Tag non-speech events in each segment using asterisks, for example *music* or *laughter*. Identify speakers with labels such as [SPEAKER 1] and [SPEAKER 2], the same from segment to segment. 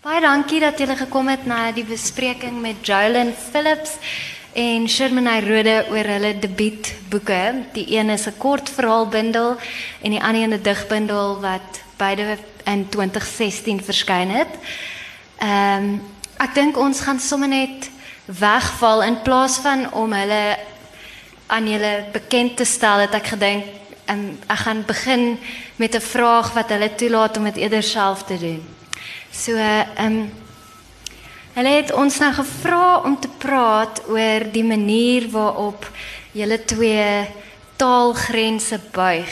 [SPEAKER 1] Baie dankie dat julle gekom het na die bespreking met Jolyn Phillips en Shermanay Rode oor hulle debuutboeke. Die een is 'n kort verhaalbundel en die ander 'n digbundel wat beide in 2016 verskyn het. Ehm um, ek dink ons gaan sommer net wegval in plaas van om hulle aan julle bekend te stel het ek gedink um, ek gaan begin met 'n vraag wat hulle toelaat om dit eerder self te doen. So ehm um, hulle het ons nou gevra om te praat oor die manier waarop julle twee taalgrense buig.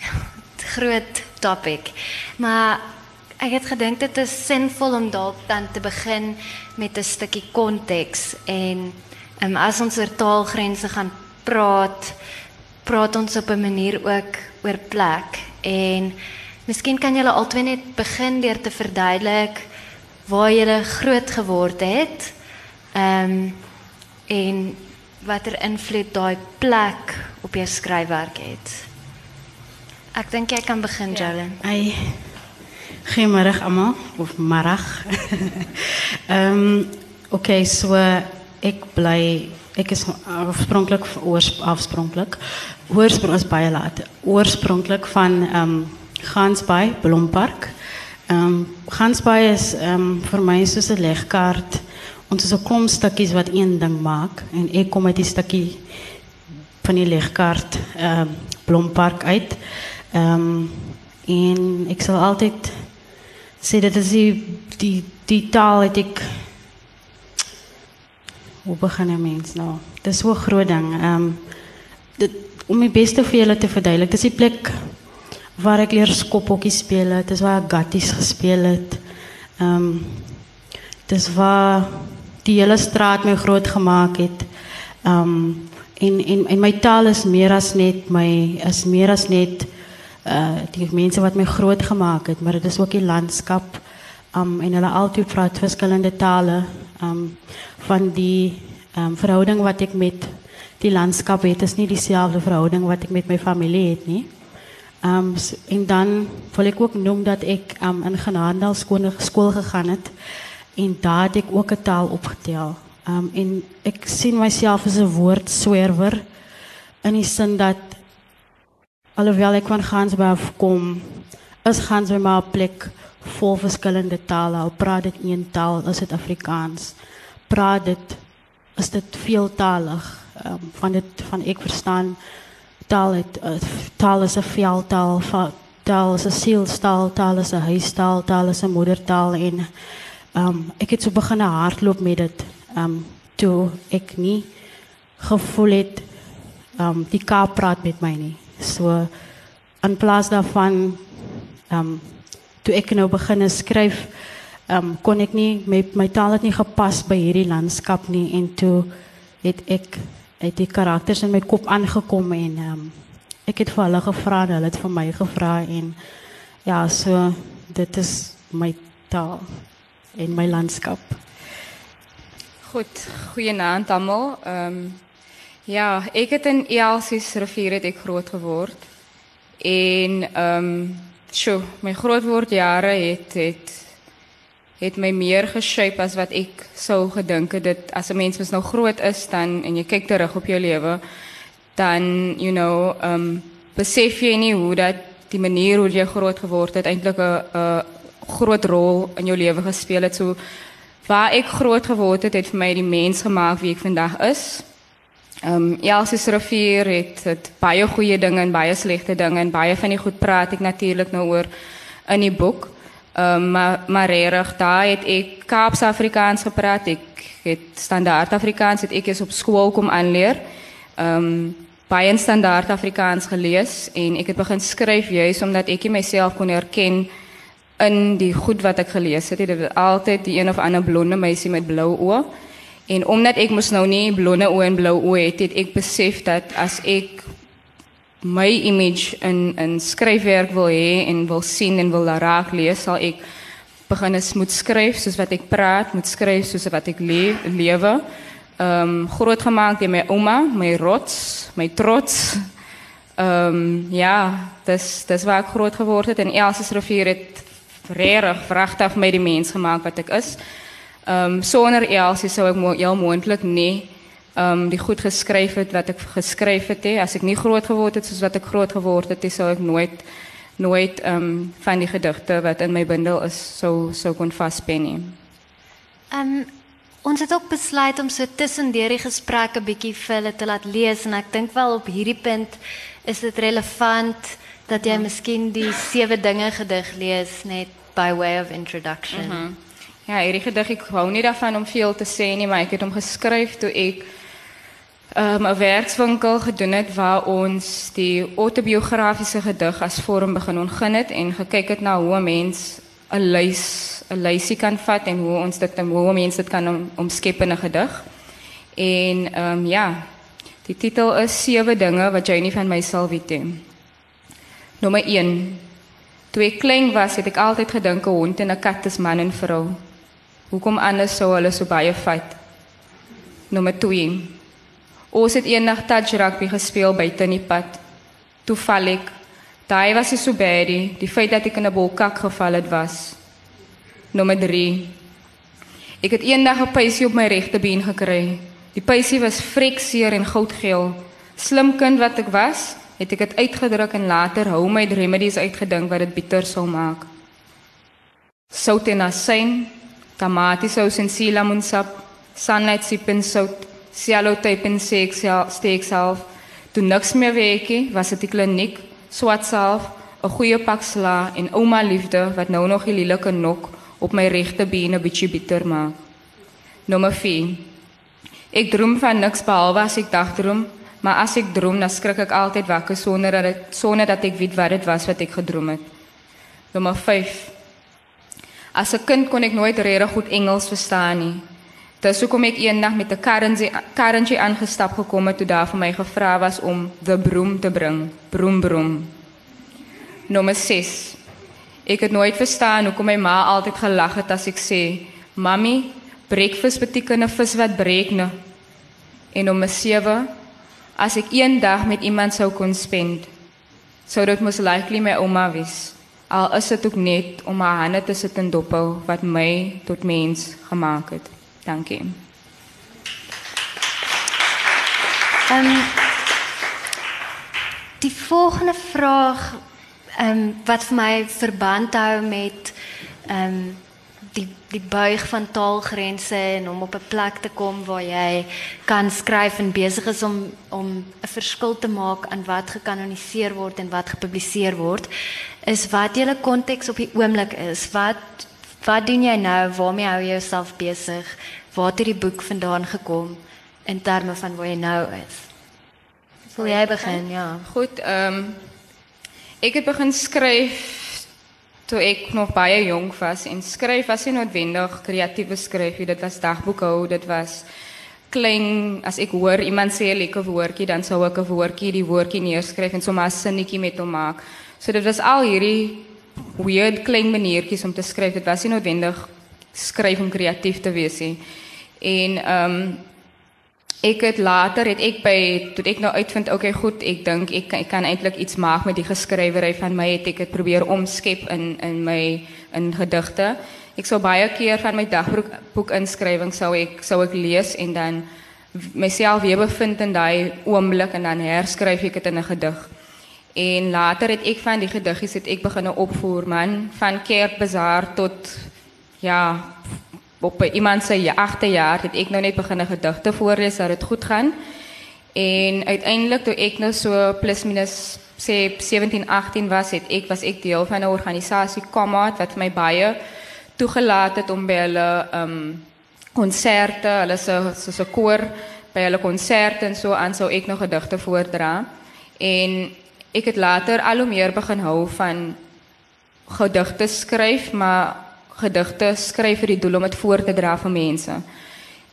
[SPEAKER 1] *laughs* Groot topic. Maar ek het gedink dit is sinvol om dalk dan te begin met 'n stukkie konteks en um, as ons oor taalgrense gaan praat, praat ons op 'n manier ook oor plek en Miskien kan julle albei net begin deur te verduidelik waar julle groot geword het. Ehm um, en watter invloed daai plek op jou skryfwerk het. Ek dink jy kan begin, ja. Jalen.
[SPEAKER 2] Ai. Goeiemôre almal of middag. *laughs* Ehm um, okay, so ek bly ek is oorspronklik oorspronklik oorspronklik is baie laat. Oorspronklik van ehm um, Gansbaai, Blompark. Ehm um, Gansbaai is ehm um, vir my soos 'n legkaart. Ons is 'n klomp stukkies wat een ding maak en ek kom uit die stukkie van die legkaart ehm um, Blompark uit. Ehm um, en ek sal altyd sê dit is die die taal wat ek hoe begin 'n mens nou? Dis so 'n groot ding. Ehm dit om die beste vir julle te verduidelik. Dis die plek waar ek leer skophokkie speel het, dis waar ek gatties gespeel het. Ehm um, dis waar die hele straat my groot gemaak het. Ehm um, en en en my taal is meer as net my is meer as net uh die mense wat my groot gemaak het, maar dit is ook die landskap. Um en hulle altyd praat verskillende tale. Um van die um verhouding wat ek met die landskap het, is nie dieselfde verhouding wat ek met my familie het nie. Um, en dan wil ik ook noemen dat ik um, in Genadendal school, gegaan het. En daar heb ik ook een taal opgeteld. Um, en ik zie mezelf als een woordzwerver. In die zin dat, alhoewel ik van Gansbaai afkom, is Gansbaai maar een plek vol verschillende talen. Al praat het één taal, is het Afrikaans. Praat het, is het veeltalig. Um, van, het, van ik verstaan taal het uh, taal is 'n veldtaal, taal is 'n sielstaal, taal is 'n huistaal, taal is 'n moedertaal en um ek het so begin hardloop met dit. Um toe ek nie gevoel het um die Kaap praat met my nie. So in plaas daarvan um toe ek nou begin skryf um kon ek nie met my taal het nie gepas by hierdie landskap nie en toe het ek het die karakters in my kop aangekom en um, ek het vir hulle gevra hulle het vir my gevra en ja, so dit is my taal en my landskap.
[SPEAKER 3] Goed, goeienaand almal. Ehm um, ja, ek het in Elsies rivier het ek groot geword. En ehm um, sjoe, my grootword jare het het het my meer geshape as wat ek sou gedink het. Dit as 'n mens mens nou groot is dan en jy kyk terug op jou lewe dan you know um besef jy nie hoe dat die manier hoe jy groot geword het eintlik 'n 'n groot rol in jou lewe gespeel het. So waar ek groot geword het het vir my die mens gemaak wie ek vandag is. Um Elsie Rivier het het baie goeie dinge en baie slegte dinge en baie van die goed praat ek natuurlik nou oor in die boek Um, maar maar regtig, daar het ek Kaaps Afrikaans gepraat. Ek het standaard Afrikaans het ek eens op skool kom aanleer. Ehm um, baie standaard Afrikaans gelees en ek het begin skryf juis omdat ek myself kon herken in die goed wat ek gelees het. Dit het altyd die een of ander blonde meisie met blou oë. En omdat ek mos nou nie blonde oë en blou oë het, het ek besef dat as ek my image in in skryfwerk wil hê en wil sien en wil raak lees, sal ek begin eens moet skryf soos wat ek praat, moet skryf soos wat ek le lewe. Ehm um, groot gemaak deur my ouma, my rots, my trots. Ehm um, ja, dis dis waar ek groot geword het en Elsie rivier het regtig vragtig my die mens gemaak wat ek is. Ehm um, sonder Elsie sou ek mo heel moontlik nie um, die goed geskryf het wat ek geskryf het he. as ek nie groot geword het soos wat ek groot geword het, sou ek nooit nooit ehm um, van die gedigte wat in my bundel is sou sou kon vaspen nie.
[SPEAKER 1] Ehm um, ons het ook besluit om so tussen die gesprekke bietjie vir hulle te laat lees en ek dink wel op hierdie punt is dit relevant dat jy mm. miskien die sewe dinge gedig lees net by way of introduction. Mm -hmm.
[SPEAKER 3] Ja, hierdie gedig ek wou nie daarvan om veel te sê nie, maar ek het hom geskryf toe ek um, 'n werkswinkel gedoen het waar ons die autobiografiese gedig as vorm begin ontgin het en gekyk het na hoe 'n mens 'n lys 'n lysie kan vat en hoe ons dit hoe mense dit kan om, omskep in 'n gedig. En ehm um, ja, die titel is sewe dinge wat jy nie van my sal weet nie. Nommer 1. Toe ek klein was, het ek altyd gedink 'n hond en 'n kat is man en vrou. Hoekom anders sou hulle so baie fight? Nommer 2. Ons het eendag touch rugby gespeel buite in die pad. Toe val ek. Daai was so baie, die feit dat ek in 'n bolkak geval het was. Nommer 3. Ek het eendag 'n pysie op my regte been gekry. Die pysie was frekseer en goudgeel. Slim kind wat ek was, het ek dit uitgedruk en later hou my remedies uitgedink wat dit bitter sou maak. Sout en asyn, tomatiesous en silamonsap, sunlight sip en sout, cellotape en steak self. Toe niks meer werkie, was dit die kliniek, swat self, 'n goeie pak sla en ouma liefde wat nou nog die lelike nok op my regte been 'n bietjie bitter maak. Nommer 4. Ek droom van niks behalwe as ek dagdroom, maar as ek droom, dan skrik ek altyd wakker sonder dat dit sonder dat ek weet wat dit was wat ek gedroom het. Nommer 5. As 'n kind kon ek nooit regtig goed Engels verstaan nie. Dis hoekom ek eendag met 'n currency currency aangestap gekom het toe daar vir my gevra was om the broom te bring. Broom broom. Nommer 6. Ek het nooit verstaan hoekom my ma altyd gelag het as ek sê, "Mamy, breakfast beteken 'n vis wat breek nou." En om 7, as ek eendag met iemand sou kon spend, sou dit mos likely my ouma wees. Al is dit ook net om haar hande te sit en dophou wat my tot mens gemaak het. Dankie.
[SPEAKER 1] Ehm um, Die volgende vraag Ehm um, wat vir my verband hou met ehm um, die die buig van taalgrense en om op 'n plek te kom waar jy kan skryf en besig is om om 'n verskil te maak aan wat gekanoniseer word en wat gepubliseer word is wat julle konteks op die oomblik is. Wat wat doen jy nou? Waarmee hou jy jouself besig? Waar het hierdie boek vandaan gekom in terme van waar jy nou is? Wil jy begin? Ja.
[SPEAKER 3] Goed, ehm um, Ik heb begin skryf toe ek nog baie jong was en skryf was nie noodwendig kreatiewe skryf, dit was dagboekhou, dit was klein as ek hoor iemand sê 'n lekker woordjie, dan sou ek 'n woordjie, die woordjie neerskryf en sommer 'n sinnetjie met hom maak. So dit was al hierdie weird klein maniertjies om te skryf. Dit was nie noodwendig skryf om kreatief te wees nie. En ehm um, ek het later het ek by toe ek nou uitvind okay goed ek dink ek kan, ek kan eintlik iets maak met die geskrywery van my het ek dit probeer omskep in in my in gedigte ek sou baie keer van my dagboek boek inskrywing sou ek sou ek lees en dan myself weer bevind in daai oomblik en dan herskryf ek dit in 'n gedig en later het ek van die gediggies het ek begin opvoer man van kerkbazaar tot ja op iemand se agste jaar het ek nou net begin 'n gedigte voorlees dat dit goed gaan. En uiteindelik toe ek nou so plus minus sê 17 18 was het ek was ek deel van 'n organisasie Komat wat my baie toegelaat het om by hulle ehm um, konserte, hulle so so koor by hulle konserte en so aan sou ek nog gedigte voordra. En ek het later al hoe meer begin hou van gedigte skryf, maar gedigte skryf vir die doel om dit voor te dra vir mense.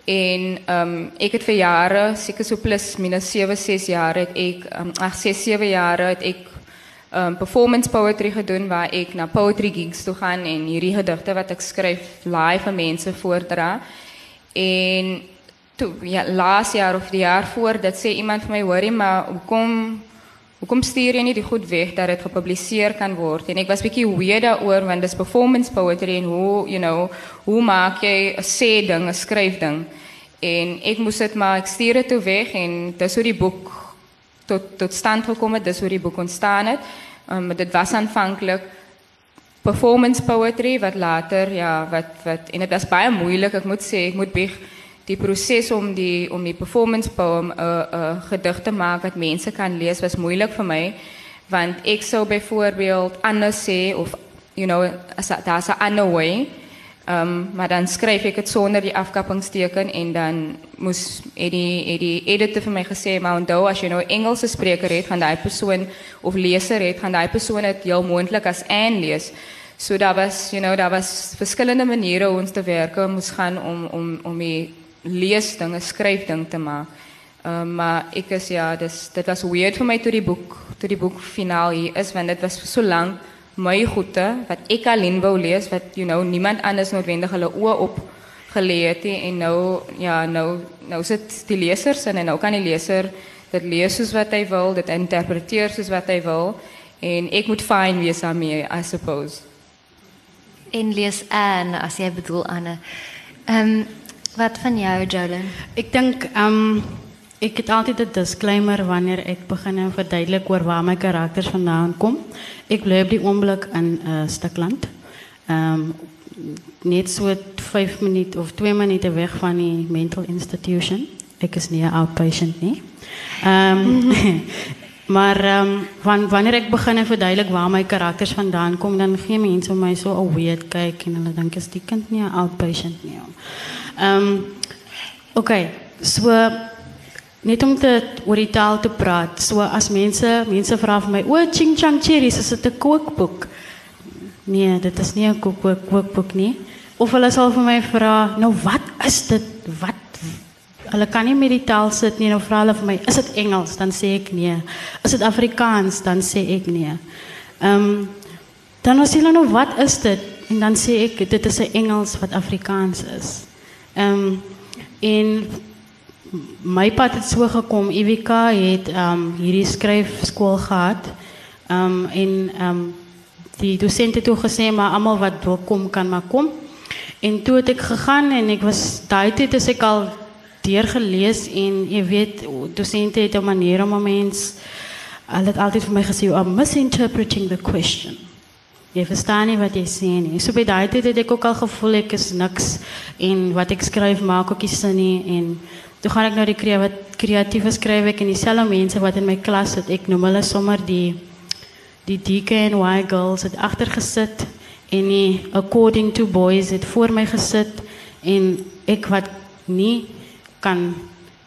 [SPEAKER 3] En ehm um, ek het vir jare, seker so plus minus 7 6 jaar het ek um, ag 6 7 jaar het ek ehm um, performance poetry gedoen waar ek na poetry gigs toe gaan en hierdie gedigte wat ek skryf live vir mense voordra. En toe ja laas jaar of die jaar voor dit sê iemand vir my hoorie maar hoekom Hoekom stuur jy nie die goed weg dat dit gepubliseer kan word? En ek was bietjie weird daaroor want dis performance poetry en hoe, you know, hoe maak jy 'n sê ding, 'n skryf ding? En ek moes dit maar ek stuur dit toe weg en dis hoe die boek tot tot stand gekom het, dis hoe die boek ontstaan het. Um, dit was aanvanklik performance poetry wat later ja wat wat en dit was baie moeilik ek moet sê ek moet bieg die proses om die om die performance poem 'n uh, 'n uh, gedig te maak wat mense kan lees was moeilik vir my want ek sou byvoorbeeld anders sê of you know as daar's 'n ander way um, maar dan skryf ek dit sonder die afkappingsteken en dan moes Eddie Eddie editor vir my gesê maar onthou as jy nou Engelse spreker het gaan daai persoon of leser het gaan daai persoon dit heel moontlik as Anne lees. So daar was you know daar was verskillende maniere hoe ons te werk moes gaan om om om die lees dinge, skryf ding te maak. Ehm um, maar ek is ja, dis dit was weird vir my toe die boek, toe die boek finaal hier is want dit was so lank my goeie wat ek alleen wou lees wat you know niemand anders noodwendig hulle oë op geleë het en nou ja, nou nou sit die lesers en nou kan die leser dit lees soos wat hy wil, dit interpreteer soos wat hy wil en ek moet fyn wees daarmee, I suppose.
[SPEAKER 1] En lees aan as jy bedoel Anne. Ehm um, Wat van jou, Jolyn?
[SPEAKER 2] Ik denk, um, ik heb altijd een disclaimer wanneer ik begin en verduidelijk waar mijn karakters vandaan komen. Ik blijf die oomblik in uh, Stukland. Um, net so 5 minuten of 2 minuten weg van die mental institution. Ik is niet een outpatient nie. Um, *laughs* maar um, van, wanneer ik begin verduidelijk waar mijn karakters vandaan komen, dan gee mensen mij zo een weird kijk en dan denk ik, die kind niet een outpatient nie. Ehm um, oké, okay, so net om te oor die taal te praat. So as mense mense vra vir my, "O, Ching Chang Cherries, is dit 'n kookboek?" Nee, dit is nie 'n kookboek kookboek nie. Of hulle sal vir my vra, "Nou wat is dit? Wat Hulle kan nie met die taal sit nie. Nou vra hulle vir my, "Is dit Engels?" Dan sê ek nee. "Is dit Afrikaans?" Dan sê ek nee. Ehm um, dan as hulle nou, "Wat is dit?" En dan sê ek, "Dit is 'n Engels wat Afrikaans is." Ehm um, en my pad het so gekom. Ivika het ehm um, hierdie skryfskool gehad. Ehm um, en ehm um, die dosent het toe gesê maar almal wat wil kom kan maar kom. En toe het ek gegaan en ek was daai tyd as ek al deur gelees en jy weet dosente het 'n manier om 'n mens hulle het altyd vir my gesê you are misinterpreting the question. Jy verstaan nie wat jy sê nie. So by daai tyd het ek ook al gevoel ek is niks en wat ek skryf maak ook nie sin nie en toe gaan ek nou die kreatiewe skryf ek en dieselfde mense wat in my klas sit, ek noem hulle sommer die die DK and Y girls het agter gesit en die according to boys het voor my gesit en ek wat nie kan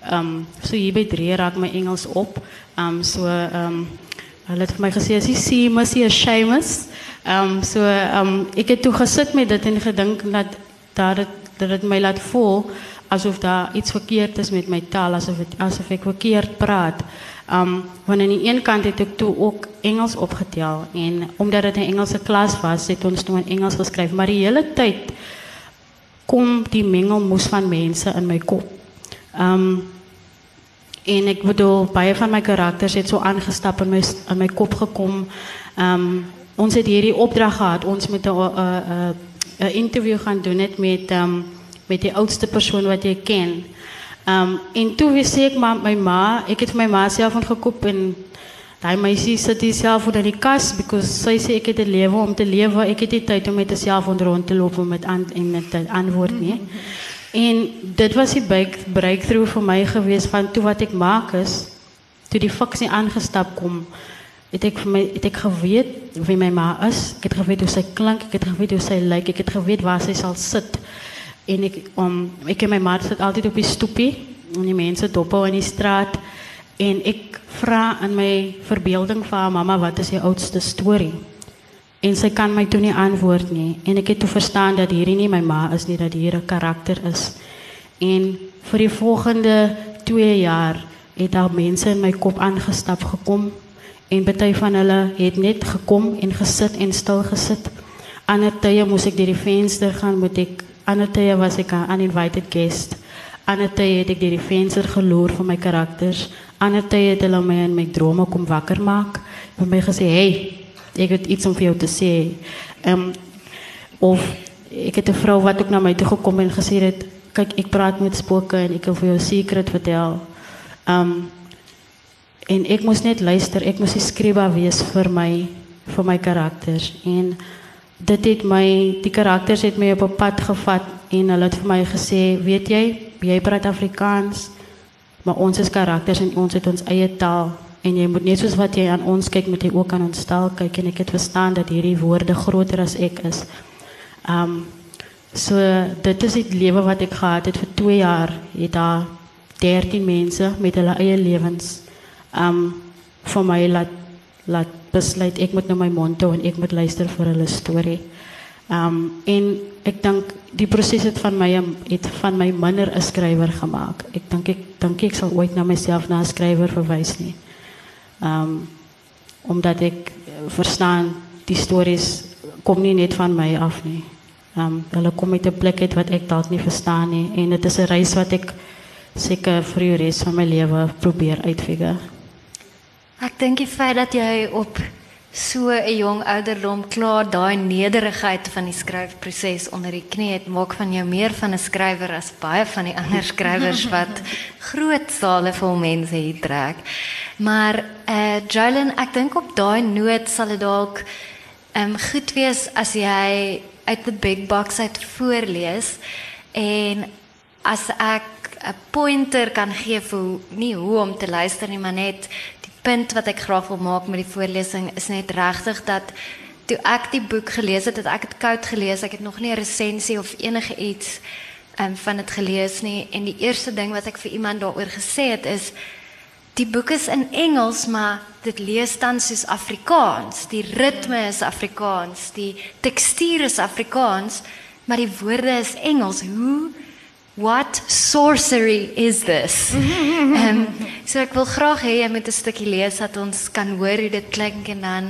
[SPEAKER 2] ehm um, so hier by drie raak my Engels op. Ehm um, so ehm um, hulle het vir my gesê as jy sien, must jy ashamed Ehm um, so ehm um, ek het toe gesit met dit en gedink dat daar dit dat dit my laat voel asof daar iets verkeerd is met my taal asof het, asof ek verkeerd praat. Ehm um, want aan die een kant het ek toe ook Engels opgetel en omdat dit 'n Engelse klas was, het ons toe in Engels geskryf, maar die hele tyd kom die mengelmoes van mense in my kop. Ehm um, en ek bedoel baie van my karakters het so aangestap in my in my kop gekom. Ehm um, ons het hierdie opdrag gehad. Ons moet 'n 'n 'n interview gaan doen net met um, met die oudste persoon wat jy ken. Um en toe wist ek maar my ma, ek het vir my ma self gekoop en daai meisie sit hier self onder die kas because sy sê ek het 'n lewe om te lewe. Ek het nie tyd om met myself rond te loop met aan en met 'n antwoord nie. En dit was die break, breakthrough vir my gewees van toe wat ek maak is toe die fiksie aangestap kom het ek vir my het ek geweet wie my ma is. Ek het geweet hoe sy klink, ek het geweet hoe sy lyk, ek het geweet waar sy sal sit. En ek om um, ek en my ma sit altyd op die stoepie en die mense dophou in die straat en ek vra in my verbeelding vir haar mamma wat is die oudste storie? En sy kan my toe nie antwoord nie en ek het toe verstaan dat hierdie nie my ma is nie, dat hier 'n karakter is. En vir die volgende 2 jaar het daar mense in my kop aangestap gekom En baie van hulle het net gekom en gesit en stil gesit. Ander tye moes ek deur die venster gaan, moet ek ander tye was ek 'n uninvited guest. Ander tye het ek deur die venster geloer van my karakters. Ander tye het hulle my in my drome kom wakker maak. Vir my gesê, "Hey, ek het iets om vir jou te sê." Ehm of ek het 'n vrou wat ook na my toe gekom en gesê het, "Kyk, ek praat met spooke en ek wil vir jou 'n secret vertel." Ehm en ek moes net luister, ek moes die skrywer wees vir my vir my karakters en dit het my die karakters het my op 'n pad gevat en hulle het vir my gesê, "Weet jy, jy praat Afrikaans, maar ons is karakters en ons het ons eie taal en jy moet net soos wat jy aan ons kyk, moet jy ook aan ons taal kyk en ek het verstaan dat hierdie woorde groter as ek is." Um so dit is die lewe wat ek gehad het vir 2 jaar. Het daar 13 mense met hulle eie lewens um vir my laat laat besluit ek moet nou my mond hou en ek moet luister vir hulle storie. Um en ek dink die proses het van my het van my minder 'n skrywer gemaak. Ek dink ek dink ek sal ooit na myself na 'n skrywer verwys nie. Um omdat ek verstaan die stories kom nie net van my af nie. Um hulle kom uit 'n plek uit wat ek dalk nie verstaan nie en dit is 'n reis wat ek seker vir die res van my lewe probeer uitfigure.
[SPEAKER 1] Ek dink die feit dat jy op so 'n jong ouderdom klaar daai nederigheid van die skryfproses onder die knie het, maak van jou meer van 'n skrywer as baie van die ander *laughs* skrywers wat groot sale vol mense hier trek. Maar eh Jalen, ek dink op daai noot sal dit dalk ehm goed wees as jy uit the big box uit voorlees en as ek 'n pointer kan gee vir nie hoe om te luister nie, maar net punt wat ek graag wil maak met die voorlesing is net regtig dat toe ek die boek gelees het, het ek dit koud gelees. Ek het nog nie 'n resensie of enige iets um, van dit gelees nie en die eerste ding wat ek vir iemand daaroor gesê het is die boek is in Engels, maar dit lees dan soos Afrikaans. Die ritme is Afrikaans, die tekstuur is Afrikaans, maar die woorde is Engels. Hoe What sorcery is this? *laughs* Ehm um, so ek wil graag hê jy moet 'n stukkie lees dat ons kan hoor hoe dit klink en dan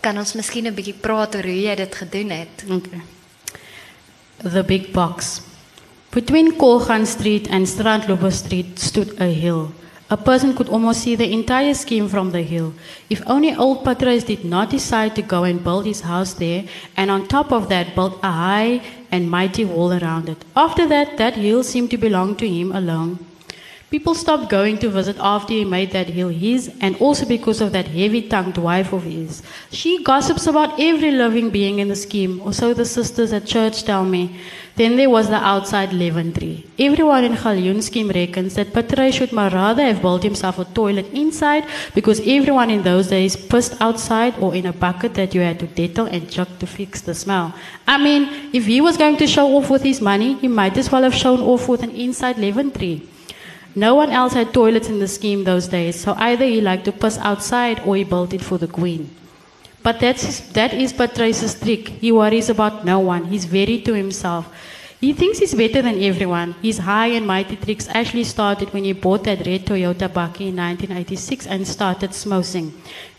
[SPEAKER 1] kan ons miskien 'n bietjie praat oor hoe jy dit gedoen het.
[SPEAKER 2] Okay. The big box. Between Kolgan Street and Strandloper Street stood a hill. A person could almost see the entire scheme from the hill. If only old Patras did not decide to go and build his house there, and on top of that, build a high and mighty wall around it. After that, that hill seemed to belong to him alone. People stopped going to visit after he made that hill his, and also because of that heavy tongued wife of his. She gossips about every living being in the scheme, or so the sisters at church tell me. Then there was the outside leaven tree. Everyone in Khalyun scheme reckons that Patray should rather have built himself a toilet inside because everyone in those days pissed outside or in a bucket that you had to dettle and chuck to fix the smell. I mean, if he was going to show off with his money, he might as well have shown off with an inside leaven tree. No one else had toilets in the scheme those days, so either he liked to piss outside or he built it for the queen. But that's that is Patrice's trick. He worries about no one. He's very to himself. He thinks he's better than everyone. His high and mighty tricks actually started when he bought that red Toyota Bucky in 1986 and started smoking.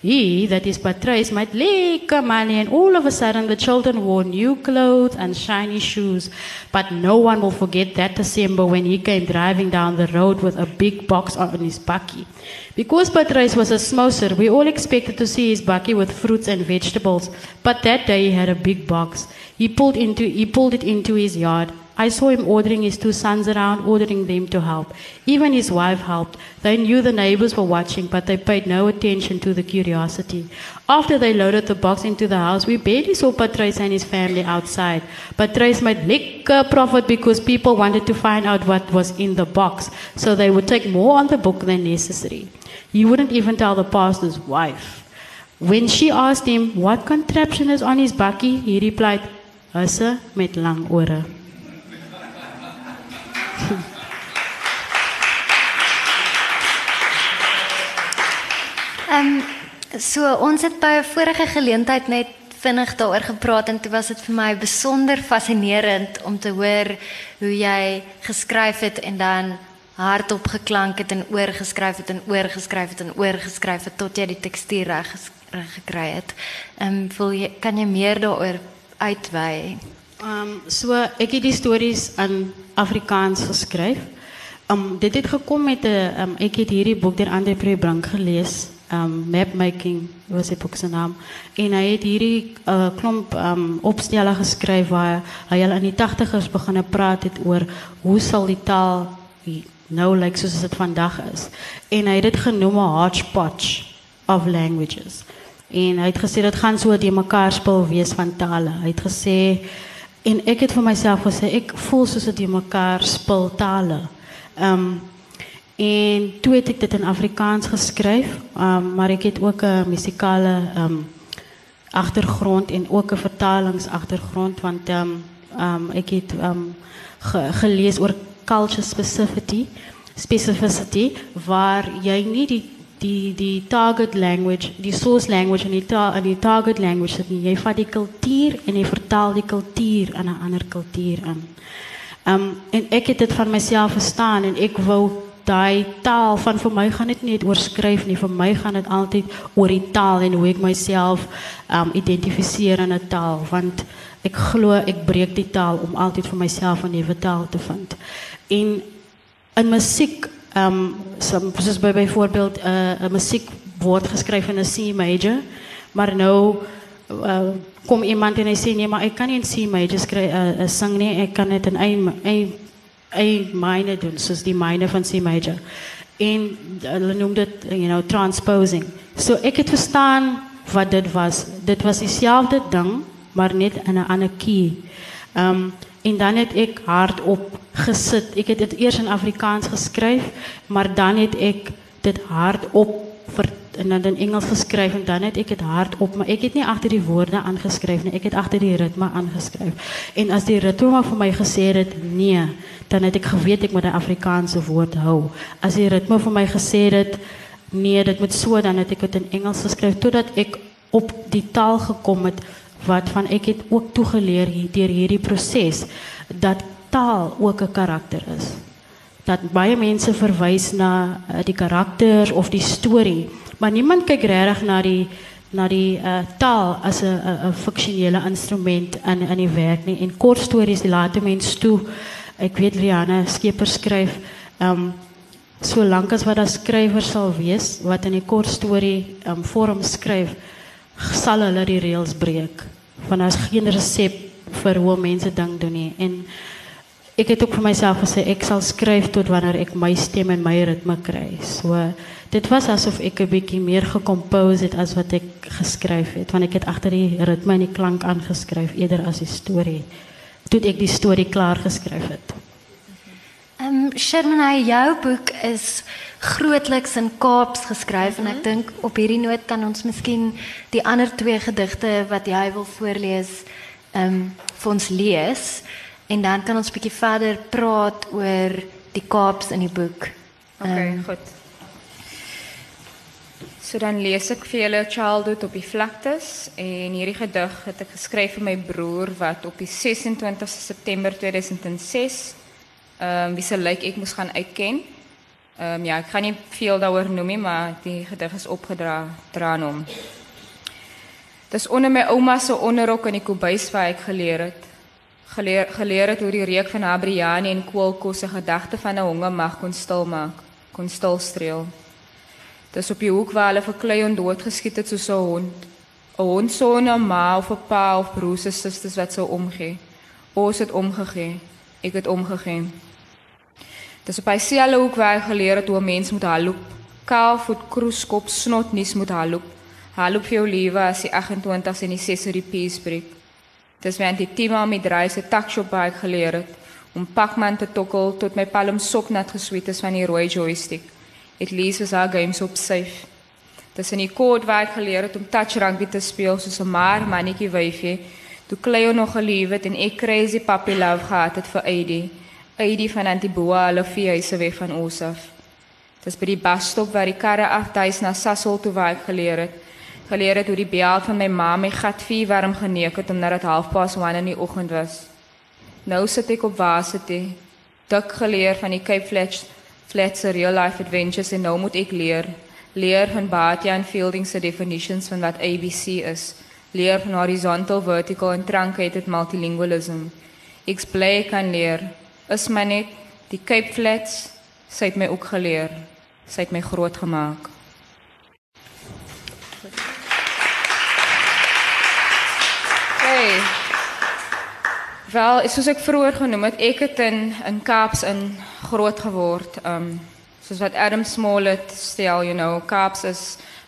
[SPEAKER 2] He, that is Patrice, might a money and all of a sudden the children wore new clothes and shiny shoes. But no one will forget that December when he came driving down the road with a big box on his Bucky. Because Patrice was a smoker, we all expected to see his Bucky with fruits and vegetables. But that day he had a big box. He pulled, into, he pulled it into his yard. I saw him ordering his two sons around, ordering them to help. Even his wife helped. They knew the neighbors were watching, but they paid no attention to the curiosity. After they loaded the box into the house, we barely saw Patrice and his family outside. Patrice made liquor profit because people wanted to find out what was in the box, so they would take more on the book than necessary. He wouldn't even tell the pastor's wife. When she asked him what contraption is on his bucky, he replied, Husse met lang ore.
[SPEAKER 1] Ehm um, so ons het by 'n vorige geleentheid net vinnig daaroor gepraat en dit was dit vir my besonder fascinerend om te hoor hoe jy geskryf het en dan hardop geklank het en oorgeskryf het en oorgeskryf het en oorgeskryf het tot jy die tekstuur reg gekry het. Ehm um, voel jy kan jy meer daaroor uitwy?
[SPEAKER 2] Ehm um, so ek het die stories in Afrikaans geskryf. Um, dit het gekom met 'n um, ek het hierdie boek deur Andre Prebrink gelees. Um, mapmaking was die boek se naam en hy het hierdie uh, klomp um, opstelle geskryf waar hy al in die 80's begin praat het oor hoe sal die taal nou lyk like, soos dit vandag is en hy het dit genoem 'n hodgepodge of languages en hy het gesê dit gaan so die mekaar spul wees van tale hy het gesê en ek het vir myself gesê ek voel dit die mekaar spul tale. Ehm um, en toe het ek dit in Afrikaans geskryf, um, maar ek het ook 'n musikale ehm um, agtergrond en ook 'n vertalingsagtergrond want ehm um, um, ehm um, ge, gelees oor culture specificity, specificity waar jy nie die die die target language, die source language en die ta, en die target language het nie. Jy vat die kultuur en jy vertaal die kultuur aan 'n ander kultuur aan. Um, en ek het dit van myself verstaan en ek wou daai taal van vir my gaan dit net oor skryf nie vir my gaan dit altyd oor die taal en hoe ek myself um identifiseer in 'n taal want ek glo ek breek die taal om altyd vir myself 'n nuwe taal te vind. En in musiek um soos by byvoorbeeld 'n uh, 'n musiek word geskryf in 'n C major maar nou uh, kom iemand en hy sê nee, maar ek kan nie in C major skry 'n uh, uh, sing nie. Ek kan dit in een een een minor doen, soos die minor van C major. En hulle noem dit you know transposing. So ek het verstaan wat dit was. Dit was dieselfde ding, maar net in 'n ander key. Um en dan het ek hardop gesit. Ek het dit eers in Afrikaans geskryf, maar dan het ek dit hardop en dan in Engels geskryf en dan het ek dit hardop, maar ek het nie agter die woorde aangeskryf nie. Ek het agter die ritme aangeskryf. En as die ritme vir my gesê het nee, dan het ek geweet ek moet 'n Afrikaanse woord hou. As die ritme vir my gesê het nee, dit moet so dan het ek dit in Engels geskryf totdat ek op die taal gekom het wat van ek het ook toegeleer hier hierdie proses dat taal ook 'n karakter is. Dat baie mense verwys na uh, die karakter of die storie maar niemand kyk regtig na die na die uh, taal as 'n 'n fiksionele instrument in in die werk nie. En kort stories laat mense toe. Ek weet Rihanna Skeper skryf ehm um, so lank as wat daar skrywers sal wees wat in die kort storie ehm um, vorm skryf, sal hulle die reëls breek. Want daar's geen resep vir hoe mense ding doen nie. En ek het ook vir myself gesê ek sal skryf tot wanneer ek my stem en my ritme kry. So dit was asof ek 'n bietjie meer gekompose het as wat ek geskryf het, want ek het agter die ritme en die klank aangeskryf eerder as die storie. Toe ek die storie klaar geskryf het.
[SPEAKER 1] Ehm um, jou boek is grootliks in Kaaps geskryf mm -hmm. en ek dink op hierdie noot kan ons miskien die ander twee gedigte wat jy wil voorlees ehm um, vir ons lees. En dan kan ons bietjie verder praat oor die Kaaps in die boek.
[SPEAKER 3] OK, um, goed. So dan lees ek vir julle Childhood op die vlaktes en hierdie gedig het ek geskryf vir my broer wat op die 26 September 2006 ehm um, wie se lyk ek moes gaan uitken. Ehm um, ja, ek gaan nie veel daaroor noem nie, maar die gedig is opgedra dra aan hom. Dis onder my ouma se onderrok in die kombuis waar ek geleer het geleer, geleer het hoe die reuk van Abriani en koolkos se gedagte van 'n honger mag kon stil maak, kon stil streel. Dis op die hoek waar hulle vir Kleon doodgeskiet het soos 'n hond. 'n Hond sonder ma of 'n pa of broers se susters wat sou omgee. Ons het omgegee. Ek het omgegee. Dis op hy selfe hoek waar hy geleer het hoe 'n mens moet haloop. Kaal voet kroeskop snot nies moet haloop. Haloop vir jou liewe as die 28 en die 6 die piece breek. Dis wanneer die Tima met reise takshop by geleer het om Pac-Man te tokkel tot my palm sok nat gesweet is van die rooi joystick. It lees as our games op safe. Dis in die kode waar ek geleer het om touch rugby te speel soos 'n maar mannetjie wyfie. Toe Cleo nog gelief het en ek crazy puppy love gehad het vir Eddie. Eddie van Antiboa, hulle huise weg van ons af. Dis by die busstop waar die karre afduis na Sasol toe waar ek geleer het geleer het hoe die beeld van my ma my gat vier warm geneek het omdat dit halfpad 1 in die oggend was. Nou sit ek op varsity. Dik geleer van die Cape Flats Flats real life adventures en nou moet ek leer. Leer van Bastian Fielding se definitions van wat ABC is. Leer van horizontal, vertical en truncated multilingualism. Ek bly kan leer. Is my net die Cape Flats Sy het my ook geleer. Sy het my groot gemaak. Hey. Wel, soos ek vroeër genoem het, ek het in in Kaaps in groot geword. Um soos wat Adam Smollett stel, you know, Kaaps is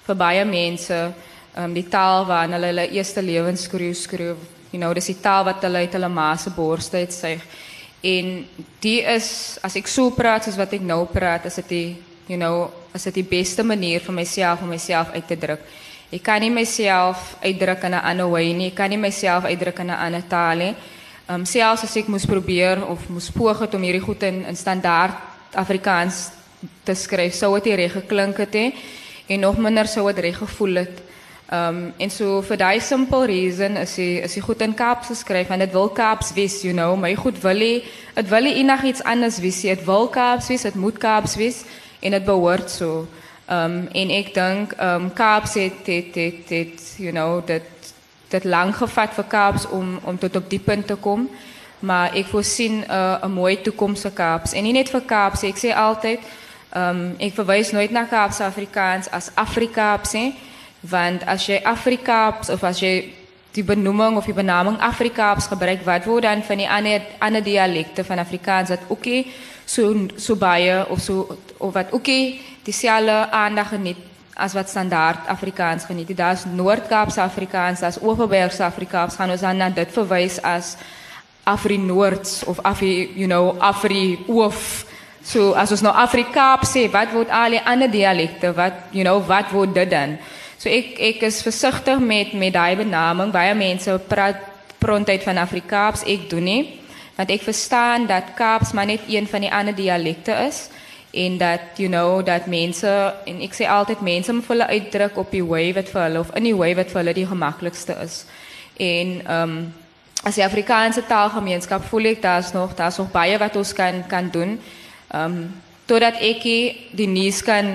[SPEAKER 3] vir baie mense um die taal waarin hulle hulle eerste lewensskroew skroef. You know, dis die taal wat hulle uit hulle ma se borste uit sê. En die is as ek so praat soos wat ek nou praat, is dit die you know, is dit die beste manier vir myself om myself uit te druk. Ek kan nie myself uitdruk in 'n ander wyse nie. Ek kan nie myself uitdruk in 'n ander taal nie. Ehm um, selfs as ek moes probeer of moes poog het om hierdie goed in in standaard Afrikaans te skryf, sou dit reg geklink het he, en nog minder sou dit reg gevoel het. Ehm um, en so vir daai simple reason is hy is goed in Kaaps geskryf en dit wil Kaaps wees, you know, my goed wil hy dit wil hy enigiets anders wees. Dit wil Kaaps wees, dit moet Kaaps wees en dit behoort so. Ehm um, en dink ehm um, Kaaps het het het het you know dit dit lank gevat vir Kaaps om om tot op die punt te kom. Maar ek voorsien 'n uh, mooi toekoms vir Kaaps en nie net vir Kaaps, ek sê altyd ehm um, ek nooit na Kaaps Afrikaans as Afrikaaps nie, want as jy Afrikaaps of as jy die benoeming of die benaming Afrikaaps gebruik, wat word dan van die ander ander dialekte van Afrikaans wat ook nie so so baie of so of wat ook nie dieselfde aandag geniet as wat standaard Afrikaans geniet. Daar's Noord-Kaapse Afrikaans, daar's Oeverbergse Afrikaans. Gaan ons dan na dit verwys as Afri Noords of Afri, you know, Afri Oof. So as ons nou Afrikaans sê, wat word al die ander dialekte? Wat, you know, wat word dit dan? So ek ek is versigtig met met daai benaming. Baie mense praat prontuit van Afrikaans, ek doen nie. Want ek verstaan dat Kaaps maar net een van die ander dialekte is en dat you know dat mense en ek sê altyd mense moet hulle uitdruk op die way wat vir hulle of in die way wat vir hulle die gemaklikste is. En ehm um, as die Afrikaanse taalgemeenskap voel ek daar's nog daar's nog baie wat ons kan kan doen. Ehm um, totdat ek die nuus kan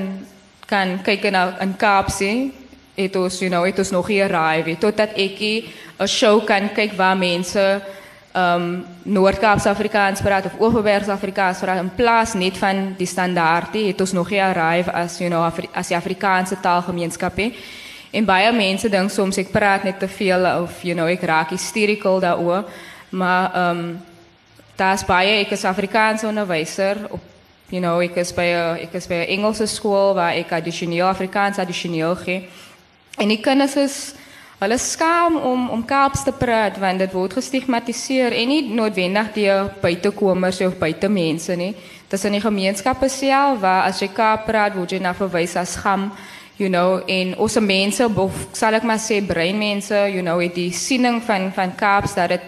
[SPEAKER 3] kan kyk na in Kaapse het ons you know het ons nog hier arrive totdat ek 'n show kan kyk waar mense um Noord-Kaapse Afrikaans praat of Oeverbergse Afrikaans praat in plaas net van die standaardie het ons nog nie arrive as you know Afri as die Afrikaanse taalgemeenskap hè. En baie mense dink soms ek praat net te veel of you know ek raak hysterical daaroor. Maar um daar's baie ek is Afrikaanse onderwyser op you know ek is by 'n ek is by 'n Engelse skool waar ek addisioneel Afrikaans addisioneel gee. En die kinders is Hulle skaam om om Kaaps te praat want dit word gestigmatiseer en nie noodwendig deur buitekomers of buitemense nie. Dit is in die gemeenskappe self waar as jy Kaap praat word jy na verwys as skam, you know, en ons mense of sal ek maar sê breinmense, you know, het die siening van van Kaaps dat dit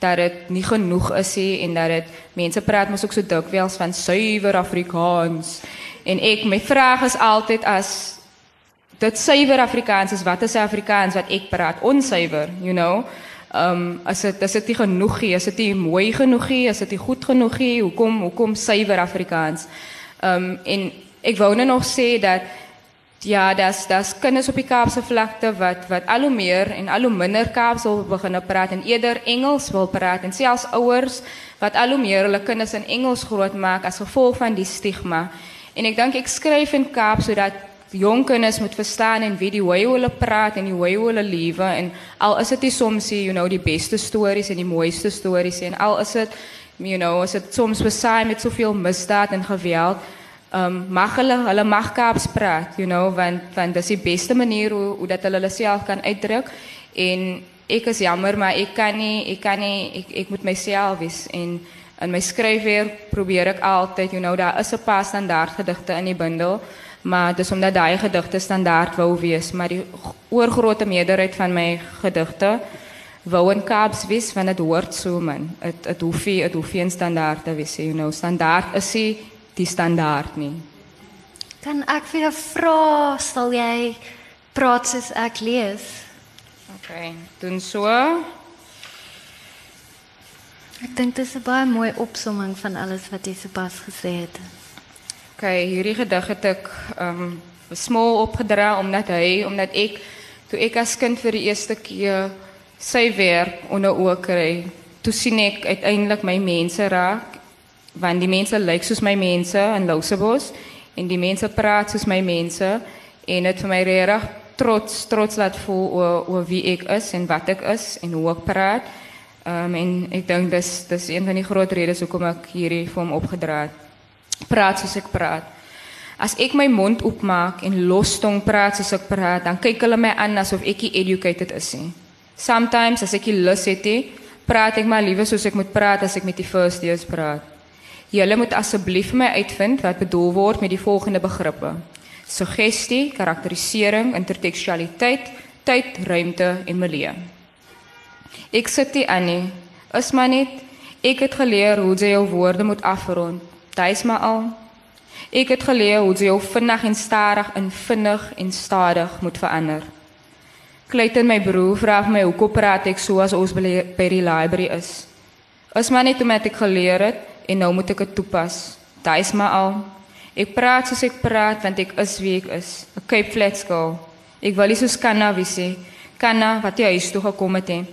[SPEAKER 3] dat dit nie genoeg is nie en dat dit mense praat mos ook so dikwels van suiwer Afrikaans. En ek my vraag is altyd as dit suiwer Afrikaans is wat is Afrikaans wat ek praat? Onsuiwer you know? Um as dit as dit nie genoeg is as dit nie mooi genoeg is as dit nie goed genoeg is hoekom hoekom suiwer Afrikaans? Um en ek wou net nog sê dat ja das das kinders op die Kaapse vlakte wat wat al hoe meer en al hoe minder Kaaps wil begin praat en eerder Engels wil praat en selfs ouers wat al hoe meer hulle kinders in Engels grootmaak as gevolg van die stigma. En ek dink ek skryf in Kaap sodat jong kinders moet verstaan en weet die hoe hulle praat en die hoe hulle lewe en al is dit soms die you know die beste stories en die mooiste stories en al is dit you know as dit soms besaai met soveel misdaad en geweld um mag hulle hulle mag kaaps praat you know want want dis die beste manier hoe hoe dat hulle hulle self kan uitdruk en ek is jammer maar ek kan nie ek kan nie ek ek moet myself wees en in my skryfwerk probeer ek altyd you know daar is 'n paar standaard gedigte in die bundel maar dis omdat daai gedigte standaard wou wees, maar die oorgrootste meerderheid van my gedigte wou in Kaaps wees van dit hoort so man. Dit dit hoef nie dit hoef nie standaard te wees, you know, standaard is nie die standaard nie.
[SPEAKER 1] Kan ek vir jou vra, sal jy praat soos ek lees?
[SPEAKER 3] OK, doen so.
[SPEAKER 1] Ek dink dit is 'n baie mooi opsomming van alles wat jy sopas gesê het.
[SPEAKER 3] Okay, hierdie gedig het ek um smal opgedra omdat hy omdat ek toe ek as kind vir die eerste keer sy werk onder oë kry, toe sien ek uiteindelik my mense raak want die mense lyk soos my mense in Lousebos en die mense praat soos my mense en dit vir my regtig trots trots laat voel oor, oor wie ek is en wat ek is en hoe ek praat. Um, en ek dink dis dis een van die groot redes hoekom ek hierdie vir hom opgedra het. Praat soos ek praat. As ek my mond oopmaak en lostong praat soos ek praat, dan kyk hulle my aan asof ek educated is. Nie. Sometimes as ek lus het, praat ek maar liewer soos ek moet praat as ek met die first years praat. Julle moet asseblief vir my uitvind wat bedoel word met die volgende begrippe: suggestie, karakterisering, intertekstualiteit, tyd, ruimte en milieu. Ek sit die Annie, is maar net ek het geleer hoe jy jou woorde moet afrond. Dis maar al. Ek het geleer hoe jy vinnig en stadig in vinnig en stadig moet verander. Clayton my broer vra my hoekom praat ek so as ons by die library is. Is maar net omdat ek geleer het en nou moet ek dit toepas. Daai is maar al. Ek praat soos ek praat want ek is wie ek is. 'n Cape Flats girl. Ek wil soos Kanna sê. Kanna wat jy huis toe gekom het en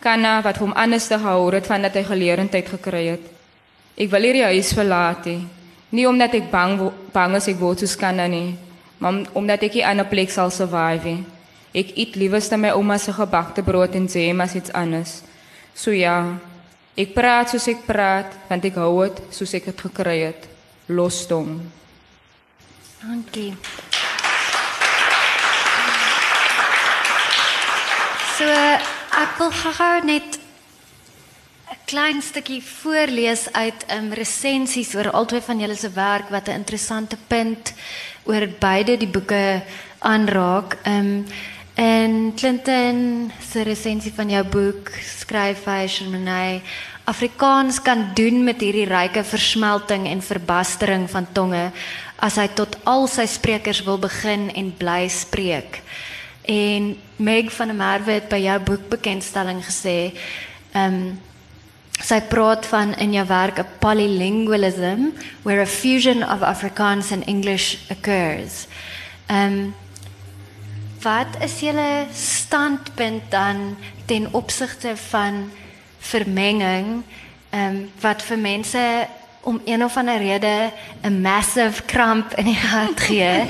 [SPEAKER 3] Kanna wat hom anders te hou het van dat hy geleerdheid gekry het. Ek wil hierdie huis verlaat hê. Nie omdat ek bang bang is ek word soos Kanna nie, maar omdat ek nie 'n ander plek sal survive nie. Ek eet liewerste my ouma se gebakte brood en jam as iets anders. So ja, ek praat soos ek praat want ek hou dit soos ek dit gekry het. Losdom.
[SPEAKER 1] Dankie. So ek wil gou net 'n klein stukkie voorlees uit um, resensies oor albei van julle se werk wat 'n interessante punt oor beide die boeke aanraak. Um, En Clinton se resensie van jou boek skryf hy Shermanay Afrikaans kan doen met hierdie ryke versmelting en verbastering van tonge as hy tot al sy sprekers wil begin en bly spreek. En Meg van der Merwe het by jou boek bekendstelling gesê, um, sy praat van in jou werk 'n polylingualism where a fusion of Afrikaans and English occurs. Ehm um, wat is julle standpunt dan ten opsigte van vermenging ehm um, wat vir mense om een of ander rede 'n massive kramp in die hart gee. *laughs*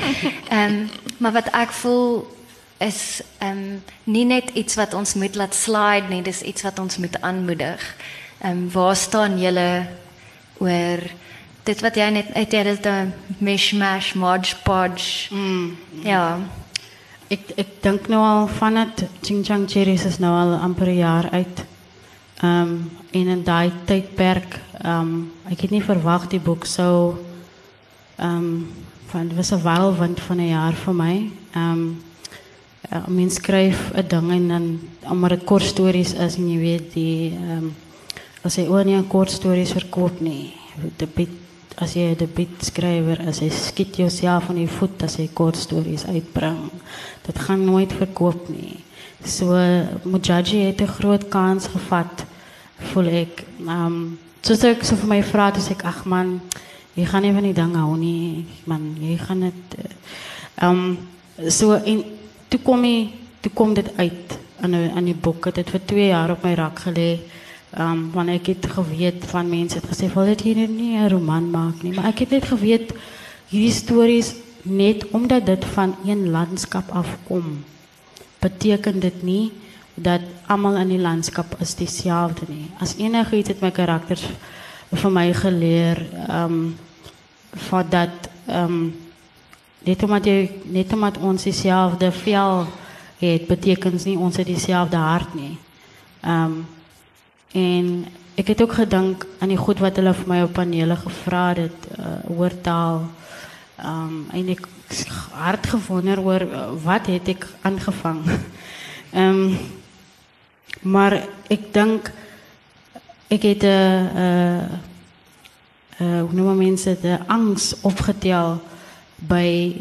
[SPEAKER 1] Ehm um, maar wat ek voel is ehm um, nie net iets wat ons moet laat slide nie, dis iets wat ons moet aanmoedig. Ehm um, waar staan julle oor dit wat jy net uit jy dit 'n mishmash modge podge. Mm, ja.
[SPEAKER 2] Ik, ik denk nu al van het Ching Chang Cherries is nu al amper een jaar uit. Um, in een die tijdperk, um, ik had niet verwacht die boek zo... Um, van, het was een whirlwind van een jaar voor mij. Um, uh, mens schrijft een ding en dan, omdat het kort stories is en je weet die... Um, als je ook niet een kort stories verkoopt, nee. De as jy 'n debuutskrywer is, jy skiet jouself van die voet as jy kort stories uitbring. Dit gaan nooit verkoop nie. So Mujaji het 'n groot kans gevat, voel ek. Ehm um, soos ek so vir my vra, dis ek ag man, jy gaan nie van die ding hou nie. Man, jy gaan dit ehm um, so en toe kom jy toe kom dit uit aan 'n aan die boek. Dit het vir 2 jaar op my rak gelê. Um, want ik heb geweet van mensen het gezegd, wil dit hier niet een roman maken. Nie. Maar ik heb net geweet, hierdie stories, net omdat dit van een landschap afkomt, betekent dit niet dat allemaal in die landschap is diezelfde. Nie. Als enige iets het mijn karakters van mij geleerd, um, van dat, um, net, omdat je, net omdat ons diezelfde vel het, betekent niet ons diezelfde hart. Nie. Um, En ik heb ook gedank aan die goed wat hulle vir my op panele gevra het uh, oor taal. Um en ek hard gewonder oor uh, wat het ek aangevang. um *laughs* maar ek dink ek het 'n uh, uh, hoe noem mense de angs opgetel by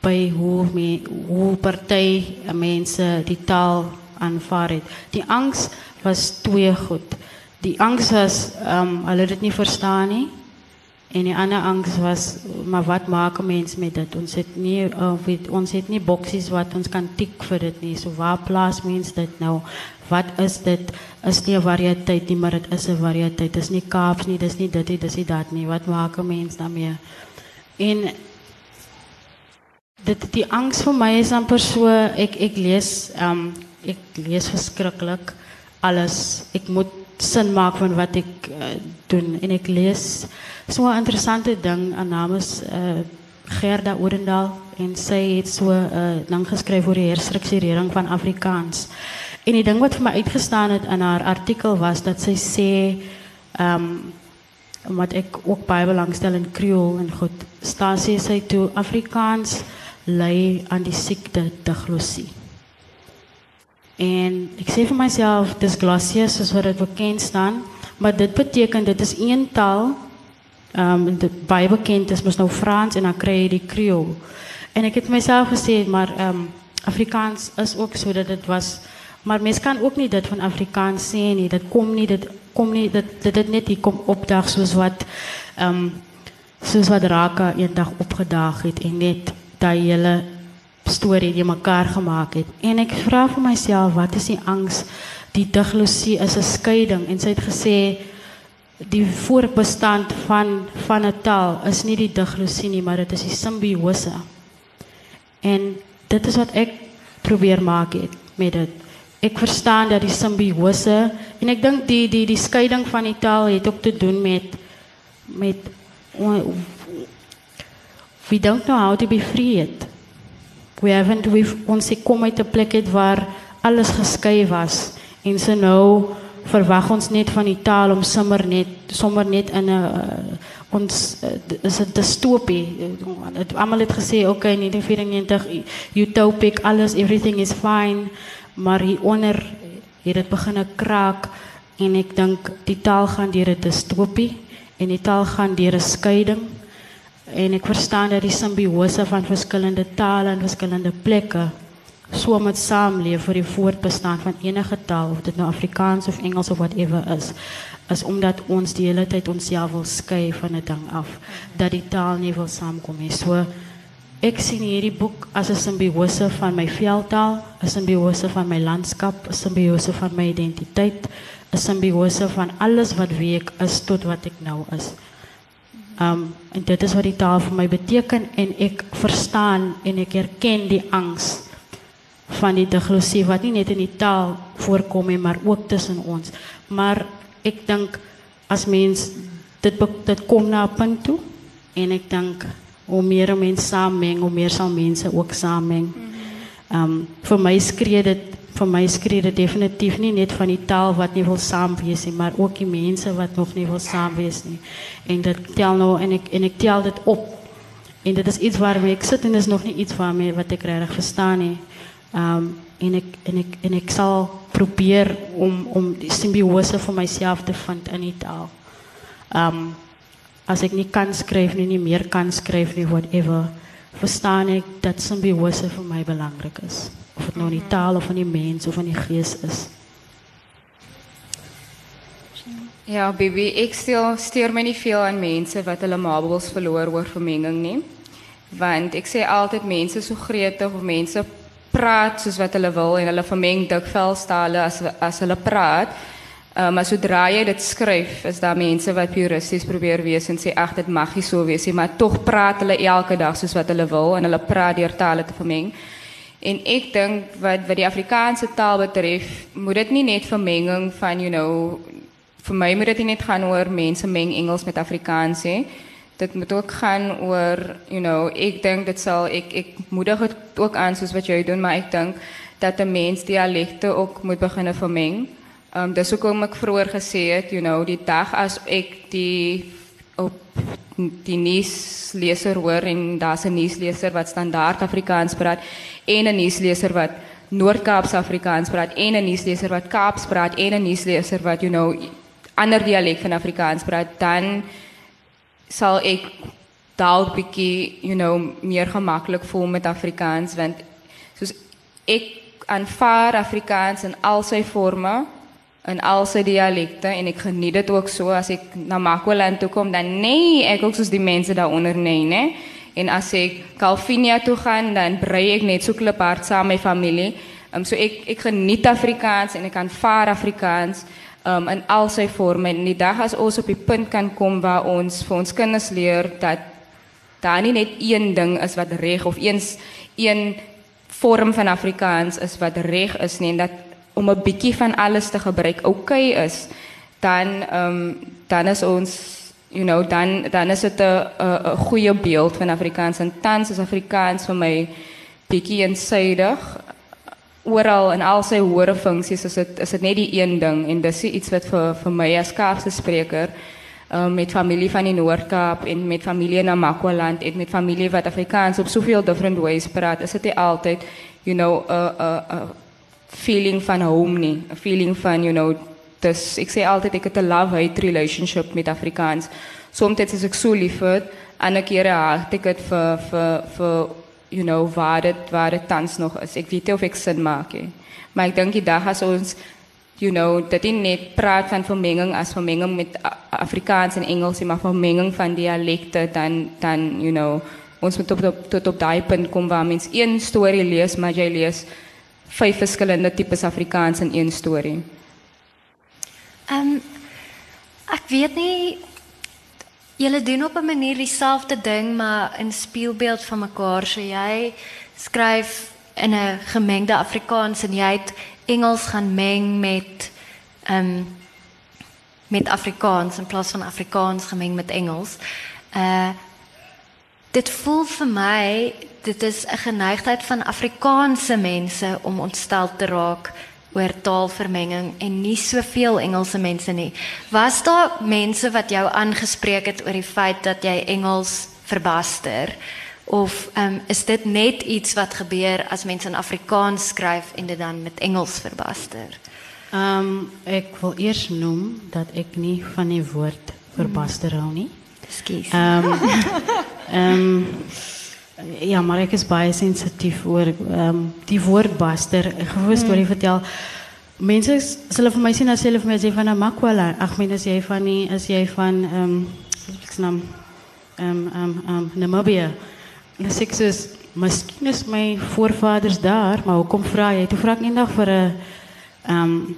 [SPEAKER 2] by hoe me, hoe party mense die taal aanvaar het. Die angs was twee goed. Die angs was ehm um, hulle het dit nie verstaan nie. En die ander angs was, maar wat maak 'n mens met dit? Ons het nie uh, weet, ons het nie boksies wat ons kan tik vir dit nie. So waar plaas mens dit nou? Wat is dit? Is nie 'n variëteit nie, maar dit is 'n variëteit. Dit is nie Kaaps nie, dis nie dit nie, dis nie dat nie. Wat maak 'n mens daarmee? En dit die angs vir my is amper so ek ek lees um ek lees verskriklik alles. Ek moet sin maak van wat ek uh, doen en ek lees so 'n interessante ding aan naam is uh, Gerda Odendaal en sy het so 'n uh, ding geskryf oor die herstrukturering van Afrikaans. En die ding wat vir my uitgestaan het in haar artikel was dat sê ehm um, wat ek ook baie belangstel in Creole en goed staan sy toe Afrikaans ly aan die siekte diglosie. En ek sê vir myself dis glossie soos wat dit bekend staan, maar dit beteken dit is een taal Ehm um, dit baie bekend is mos nou Frans en dan kry jy die Creole. En ek het myself gesê maar ehm um, Afrikaans is ook so dat dit was maar mens kan ook nie dit van Afrikaans sê nie. Dit kom nie dit kom nie dit dit dit net hier kom opdag soos wat ehm um, soos wat Raka eendag opgedaag het en net daai hele storie die mekaar gemaak het. En ek vra vir myself wat is die angs? Die diglosie is 'n skeiding en sy het gesê die voorbestand van van 'n taal is nie die diglosie nie, maar dit is die simbiose. En dit is wat ek probeer maak het met dit. Ek verstaan dat die simbiose en ek dink die die die skeiding van die taal het ook te doen met met we don't know how to be free it. We haven't we've ons kom uit 'n plek het waar alles geskei was en so nou verwag ons net van die taal om sommer net sommer net in 'n uh, ons uh, is 'n distopie. Het almal het gesê okay in 1994 utopic alles everything is fine, maar hier onder het dit begin kraak en ek dink die taal gaan deur 'n distopie en die taal gaan deur 'n skeiding. En ek verstaan dat die simbiose van verskillende tale en verskillende plekke so met saamleef vir die voortbestaan van enige taal of dit nou Afrikaans of Engels of whatever is is omdat ons die hele tyd onsself wil skei van 'n ding af dat die taal nie wil saamkom nie. So ek sien hierdie boek as 'n simbiose van my veldtaal, 'n simbiose van my landskap, 'n simbiose van my identiteit, 'n simbiose van alles wat wie ek is tot wat ek nou is. Um en dit is wat die taal vir my beteken en ek verstaan en ek erken die angs van die diglosie wat nie net in die taal voorkom nie, maar ook tussen ons. Maar ek dink as mens dit dit kom na 'n punt toe en ek dink hoe meer mense saameng, hoe meer sal mense ook saameng. Ehm um, vir my skree dit vir my skree dit definitief nie net van die taal wat nie wil saam nie, maar ook die mense wat nog nie wil saam nie. En dit tel nou en ek en ek tel dit op. En dit is iets waarmee ek sit en is nog nie iets waarmee wat ek regtig verstaan nie. Um, en ik en ik en ik zal proberen om om die symbiose voor mijzelf te vinden in die taal. Um, als ik niet kan schrijven, niet meer kan schrijven, whatever, verstaan ik dat symbiose voor mij belangrijk is. Of het nou in taal of in die mens of in die geest is.
[SPEAKER 3] Ja, baby, ik stel, steer me niet veel aan mensen wat hulle marbles verloor oor vermenging nie. Want ik zeg altijd mensen zo gretig of mensen praat soos wat hulle wil en hulle vermeng dikwels tale as as hulle praat. Uh, maar sodra jy dit skryf, is daar mense wat puristies probeer wees en sê ag dit mag nie so wees nie, maar tog praat hulle elke dag soos wat hulle wil en hulle praat deur tale te vermeng. En ek dink wat wat die Afrikaanse taal betref, moet dit nie net vermenging van you know vir my moet dit nie net gaan oor mense meng Engels met Afrikaans nie dit moet ook gaan oor you know ek dink dit sal ek ek moedig dit ook aan soos wat jy doen maar ek dink dat 'n mens dialekte ook moet begin vermeng. Um, dis hoekom ek vroeër gesê het you know die dag as ek die op die nuusleser hoor en daar's 'n nuusleser wat standaard Afrikaans praat en 'n nuusleser wat Noord-Kaaps Afrikaans praat en 'n nuusleser wat Kaaps praat en 'n nuusleser wat you know ander dialek van Afrikaans praat dan sal ek dalk bietjie, you know, meer gemaklik voel met Afrikaans want soos ek aanvaar Afrikaans in al sy forme in al sy dialekte en ek geniet dit ook so as ek na Makwaland toe kom dan nee ek ook soos die mense daaronder nee nê en as ek Calvinia toe gaan dan brei ek net so kliphard saam met my familie. Um, so ek ek geniet Afrikaans en ek kan vaar Afrikaans um, in al sy vorme en die dag as ons op die punt kan kom waar ons vir ons kinders leer dat daar nie net een ding is wat reg of eens een vorm van Afrikaans is wat reg is nie en dat om 'n bietjie van alles te gebruik oukei okay is, dan ehm um, dan is ons you know dan dan is dit 'n 'n goeie beeld van Afrikaans. En tans is Afrikaans vir my bietjie eensydig. Oral in al sy hoë funksies is dit is dit net die een ding en dis iets wat vir vir my as Kaapse spreker um, met familie van die Noord-Kaap en met familie in Namakwaland en met familie wat Afrikaans op soveel different ways praat is dit altyd you know 'n 'n 'n feeling van home nie, 'n feeling van you know dis ek sê altyd ek het 'n love hate relationship met Afrikaans. Soms is ek so lief vir ander kere haat ek dit vir vir vir you know waar dit waar dit tans nog is. Ek weet nie of ek sin maak nie. Maar ek dink die dag as ons you know dat dit net praat van vermenging as vermenging met Afrikaans en Engels, maar vermenging van dialekte dan dan you know ons moet tot op tot op daai punt kom waar mens een storie lees, maar jy lees vyf verskillende tipes Afrikaans in een storie.
[SPEAKER 1] Ehm um, ek weet nie julle doen op 'n manier dieselfde ding maar in speelbeeld van mekaar. So jy skryf in 'n gemengde Afrikaans en jy het Engels gaan meng met ehm um, met Afrikaans in plaas van Afrikaans gemeng met Engels. Uh dit voel vir my dit is 'n geneigtheid van Afrikaanse mense om ontstel te raak oor taalvermenging en nie soveel Engelse mense nie. Was daar mense wat jou aangespreek het oor die feit dat jy Engels verbaster of um, is dit net iets wat gebeur as mense in Afrikaans skryf en dit dan met Engels verbaster?
[SPEAKER 2] Ehm um, ek wil eers noem dat ek nie van die woord verbaster hou nie.
[SPEAKER 1] Ekskuus.
[SPEAKER 2] Ehm um, *laughs* um, Ja, maar ek is baie sensitief oor ehm um, die woord baster. Ek gou 'n storie mm. vertel. Mense hulle vir my sien as hulle vir my sê van 'n makwala. Ag, as jy van nie as jy van ehm um, se naam ehm ehm ehm Namibia. En sê ek sê miskien is my voorvaders daar, maar hoekom vra jy? Toe vra ek eendag vir 'n ehm um,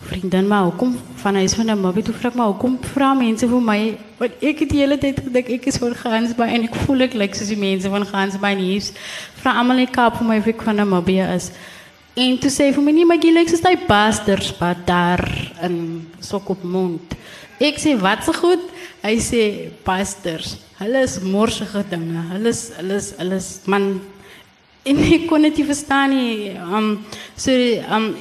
[SPEAKER 2] vriendin maar hoekom van huis van 'n mobie toe vra ek maar hoekom vra mense vir my want ek het die hele tyd gedink ek is van Gansbaai en ek voel ek lyk soos die mense van Gansbaai nie vra almal net Kaap vir my of ek van 'n mobie is. En toe sê vir my nie maar jy lyk soos daai pastors wat daar in sok op mond ek sê wat se goed? Hy sê pastors hulle is morsige dinge. Hulle is hulle is hulle is man. En ek kon dit nie verstaan nie. Um so um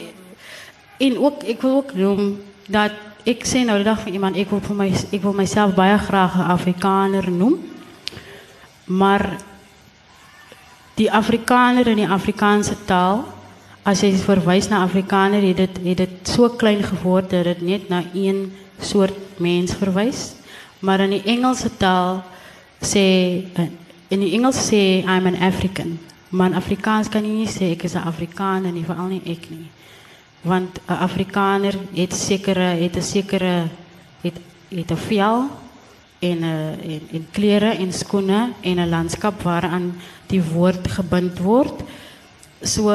[SPEAKER 2] En ook ik wil ook noem dat ik zei nou de dag van iemand, ik wil, voor mij, ik wil mijzelf bijna graag een Afrikaner noemen. Maar die Afrikaner en die Afrikaanse taal, als je verwijst naar Afrikaner, is het, is het zo klein geworden dat het niet naar één soort mens verwijst. Maar in die Engelse taal, sê, in die Engels sê I'm an African. Maar in Afrikaans kan je niet zeggen ik is een Afrikaner, vooral niet ik niet want 'n Afrikaner het sekere het 'n sekere het het 'n vel en 'n en, en klere en skoene en 'n landskap waaraan die woord gebind word. So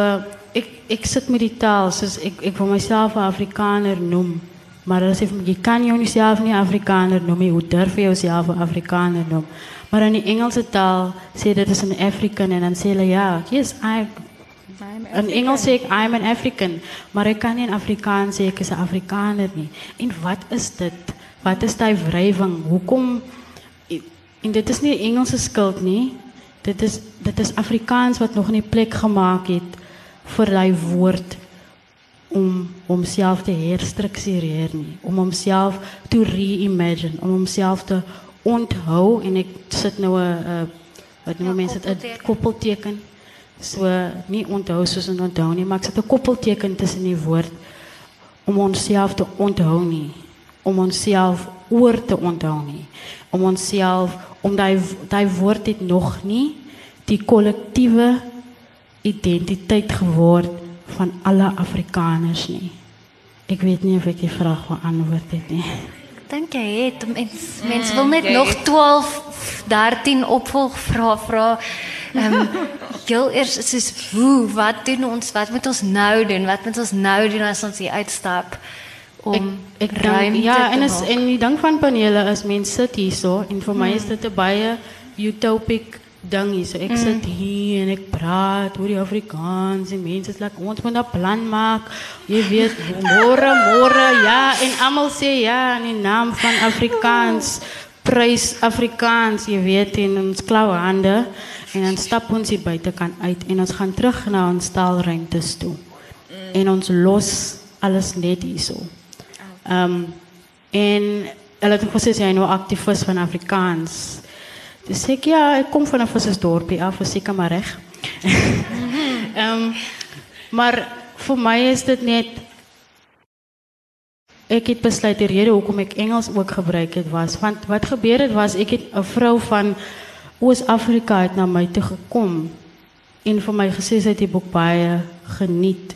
[SPEAKER 2] ek ek sit met die taal soos ek ek vir myself 'n Afrikaner noem. Maar as jy kan jou nie self nie Afrikaner noem nie, hoe durf jy jouself 'n Afrikaner noem? Maar in die Engelse taal sê dit is 'n African en dan sê hulle ja, yes, I In Engels sê ek I'm an African, maar ek kan nie in Afrikaans sê ek is 'n Afrikaner nie. En wat is dit? Wat is daai wrywing? Hoekom en dit is nie Engelse skuld nie. Dit is dit is Afrikaans wat nog nie plek gemaak het vir daai woord om homself te herstruktureer nie, om homself te reimagine, om homself te onthou en ek sit nou 'n wat noem mense dit 'n koppelteken So nie onthou soos in onthou nie, maar ek sit 'n koppelteken tussen die woord om onsself te onthou nie, om onsself oor te onthou nie, om onsself om daai daai woord het nog nie die kollektiewe identiteit geword van alle Afrikaners nie. Ik weet niet of ik die vraag beantwoord heb. Nie.
[SPEAKER 1] Ek dink jy het mens mens wil net nog 12 13 opvolgvrae vra. Um, heel eers soos hoe wat doen ons wat moet ons nou doen? Wat moet ons nou doen as ons hier uitstap om
[SPEAKER 2] Ik denk,
[SPEAKER 1] ruimte
[SPEAKER 2] ja,
[SPEAKER 1] te
[SPEAKER 2] en, is,
[SPEAKER 1] maak?
[SPEAKER 2] en die ding van panelen is mensen sit hier zo. En voor mij is dit een baie utopic ding hier. So, ik zit hier en ik praat oor die Afrikaans. En mensen like, ons moet een plan maken. Je weet, morgen, morgen, ja. En allemaal sê ja in de naam van Afrikaans. Prijs Afrikaans, je weet, in ons klauwe handen. En dan stap ons hier buitenkant uit. En ons gaan terug naar ons taalruimtes toe. En ons los alles net hier zo. Um, en hulle het gesê jy nou aktivis van Afrikaans. Dis ek ja, ek kom van 'n vissersdorpie af, is seker maar reg. um, *laughs* maar vir my is dit net ek het besluit die rede hoekom ek Engels ook gebruik het was want wat gebeur het was ek het 'n vrou van Oos-Afrika het na my toe gekom en vir my gesê sy het die boek baie geniet.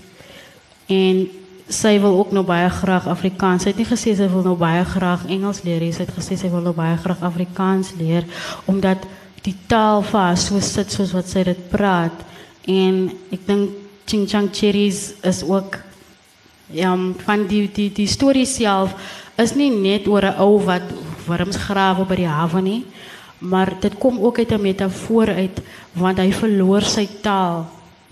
[SPEAKER 2] En sy wil ook nou baie graag Afrikaans. Sy het nie gesê sy wil nou baie graag Engels leer nie. Sy het gesê sy wil nou baie graag Afrikaans leer omdat die taal vir haar so sit soos wat sy dit praat. En ek dink Ching Chang Cherries is ook ja, van die die die storie self is nie net oor 'n ou wat wurms grawe by die hawe nie, maar dit kom ook uit 'n metafoor uit want hy verloor sy taal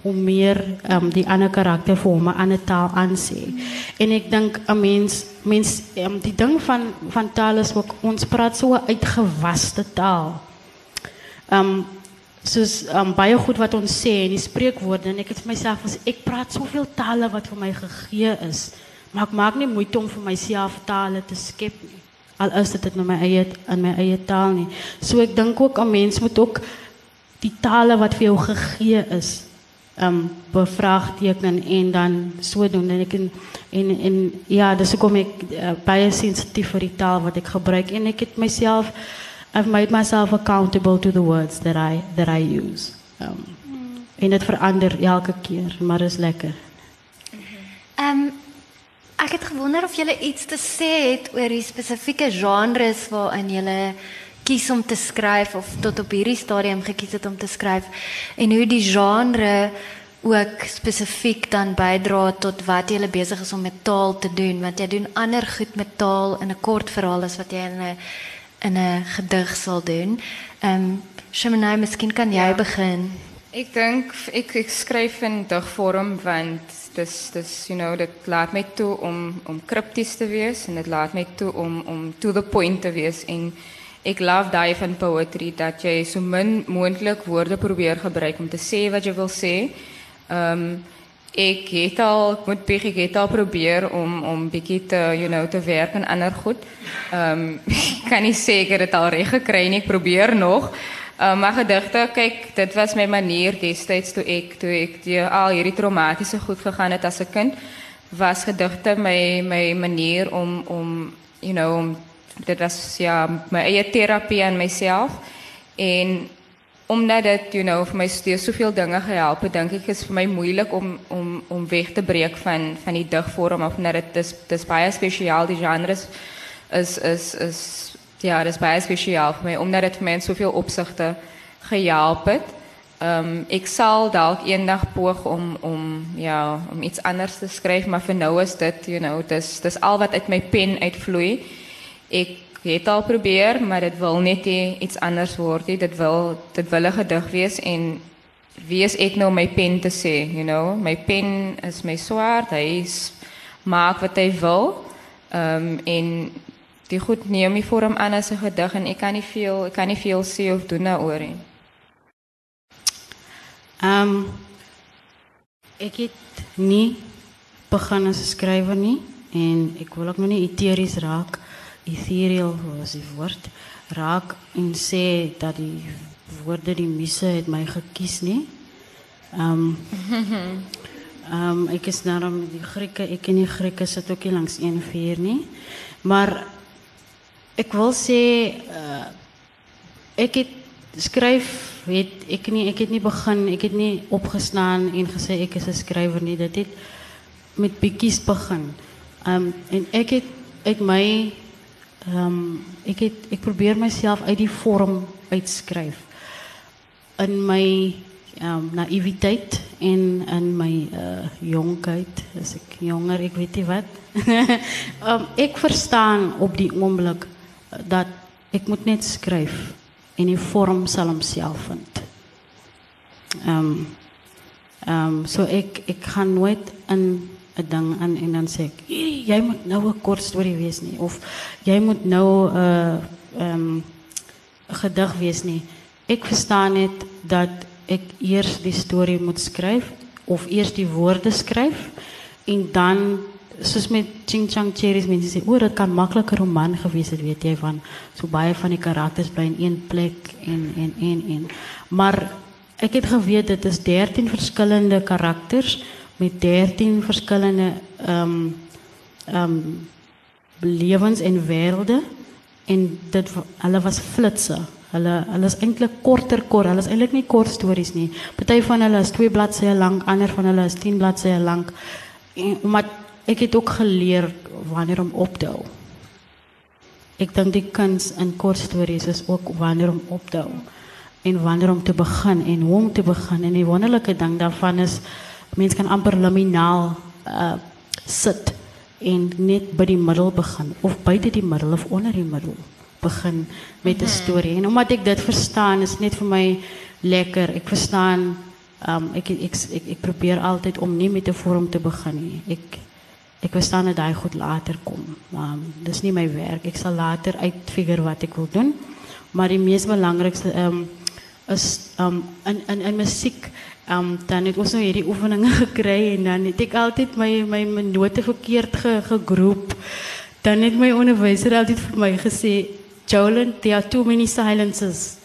[SPEAKER 2] hoe meer um, die ander karakter vir hom 'n ander taal aansê. En ek dink 'n mens mens um, die ding van van taal is ook ons praat so 'n uitgewaste taal. Um soos um, baie goed wat ons sê en die spreekwoorde en ek het vir myself as ek praat soveel tale wat vir my gegee is, maar ek maak nie moeite om vir myself tale te skep nie. Al is dit in my eie in my eie taal nie. So ek dink ook 'n mens moet ook die tale wat vir jou gegee is um bevraagteken en dan so doen en ek en en, en ja, dis hoekom ek uh, baie sensitief vir die taal wat ek gebruik en ek het myself I've made myself accountable to the words that I that I use. Um en dit verander elke keer, maar is lekker.
[SPEAKER 1] Ehm um, ek het gewonder of jy iets te sê het oor die spesifieke genres waarin jy kies om te skryf of tot op hierdie stadium gekies het om te skryf en hoe die genre ook spesifiek dan bydra tot wat jy besig is om met taal te doen want jy doen ander goed met taal in 'n kort verhaal as wat jy in 'n in 'n gedig sal doen. Ehm um, miskien kan jy ja. begin.
[SPEAKER 3] Ek dink ek ek skryf in digvorm want dis dis you know dit laat my toe om om kripties te wees en dit laat my toe om om to the point te wees en ek love daai van poetry dat jy so min moontlik woorde probeer gebruik om te sê wat jy wil sê. Ehm um, ek het al ek moet bietjie ek het al probeer om om bietjie te you know te werk aan ander goed. Ehm *laughs* um, kan nie sê ek het dit al reg gekry nie. Ek probeer nog. Uh, maar gedigte, kyk, dit was my manier destyds toe ek toe ek die, al hierdie traumatiese goed gegaan het as 'n kind, was gedigte my my manier om om you know om dit was ja my eie terapie aan myself. En omdat dit you know vir my steeds soveel dinge gehelp het, dink ek is vir my moeilik om om om weg te breek van van die digvorm of net dit dis dis baie spesiaal die genres is is is ja, dis baie spesiaal vir my omdat dit vir my in soveel opsigte gehelp het. Ehm um, ek sal dalk eendag poog om om ja, om iets anders te skryf, maar vir nou is dit, you know, dis dis al wat uit my pen uitvloei. Ek het al probeer, maar dit wil net iets anders word nie. Dit wil dit wil 'n gedig wees en wie is ek nou my pen te sê, you know? My pen is my swaard. Hy is, maak wat hy wil. Um, en die goed neem die vorm aan as 'n gedig en ek kan nie veel ek kan nie veel sê of doen daaroor nie.
[SPEAKER 2] Ehm um, ek het nie begin as 'n skrywer nie en ek wil ook nog nie eteries raak, ethereal was die woord, raak en sê dat die woorde die muse het my gekies nie. Ehm um, *laughs* Ehm um, ek is nou met die Grieke, ek en die Grieke sit ook nie langs een vuur nie. Maar ek wil sê uh, ek het skryf het ek nie ek het nie begin, ek het nie opgestaan en gesê ek is 'n skrywer nie. Dit het met bietjies begin. Um en ek het ek my um ek het ek probeer myself uit die vorm uitskryf in my um naïwiteit en in my uh jonkheid, as ek jonger, ek weet nie wat. um *laughs* ek verstaan op die oomblik dat ek moet net skryf en die vorm sal homself vind. Um um so ek ek gaan nooit in 'n ding in en dan sê ek jy moet nou 'n kort storie wees nie of jy moet nou 'n uh, um 'n gedig wees nie. Ek verstaan net dat ek eers die storie moet skryf of eers die woorde skryf en dan soos met Ching Chang Cherries mense sê o, dit kan maklik 'n roman gewees het, weet jy van so baie van die karakters bly in een plek en en en en maar ek het geweet dit is 13 verskillende karakters met 13 verskillende ehm um, ehm um, lewens en wêrelde en dit hulle was flitsse. Hulle hulle is eintlik korter kort. Hulle is eintlik nie kort stories nie. Party van hulle is 2 bladsye lank, ander van hulle is 10 bladsye lank. En omdat ek het ook geleer wanneer om op te hou. Ek dink die kuns in kort stories is ook wanneer om op te hou en wanneer om te begin en hoe om te begin en die wonderlike ding daarvan is Mensen kan amper laminaal uh, sit en net by die middel begin of buite die middel of onder die middel begin met 'n mhm. storie. En omdat ek dit verstaan, is net vir my lekker. Ek verstaan um ek ek, ek probeer altyd om nie met 'n vorm te begin nie. Ek ek verstaan dat daai goed later kom. Maar um, dis nie my werk. Ek sal later uitfigure wat ek wil doen. Maar die mees belangrikste um is um in in in musiek Um, dan het ons nou hierdie oefeninge *laughs* gekry en dan het ek altyd my my, my note verkeerd ge, gegroep. Dan het my onderwyser altyd vir my gesê, "Jolyn, there are too many silences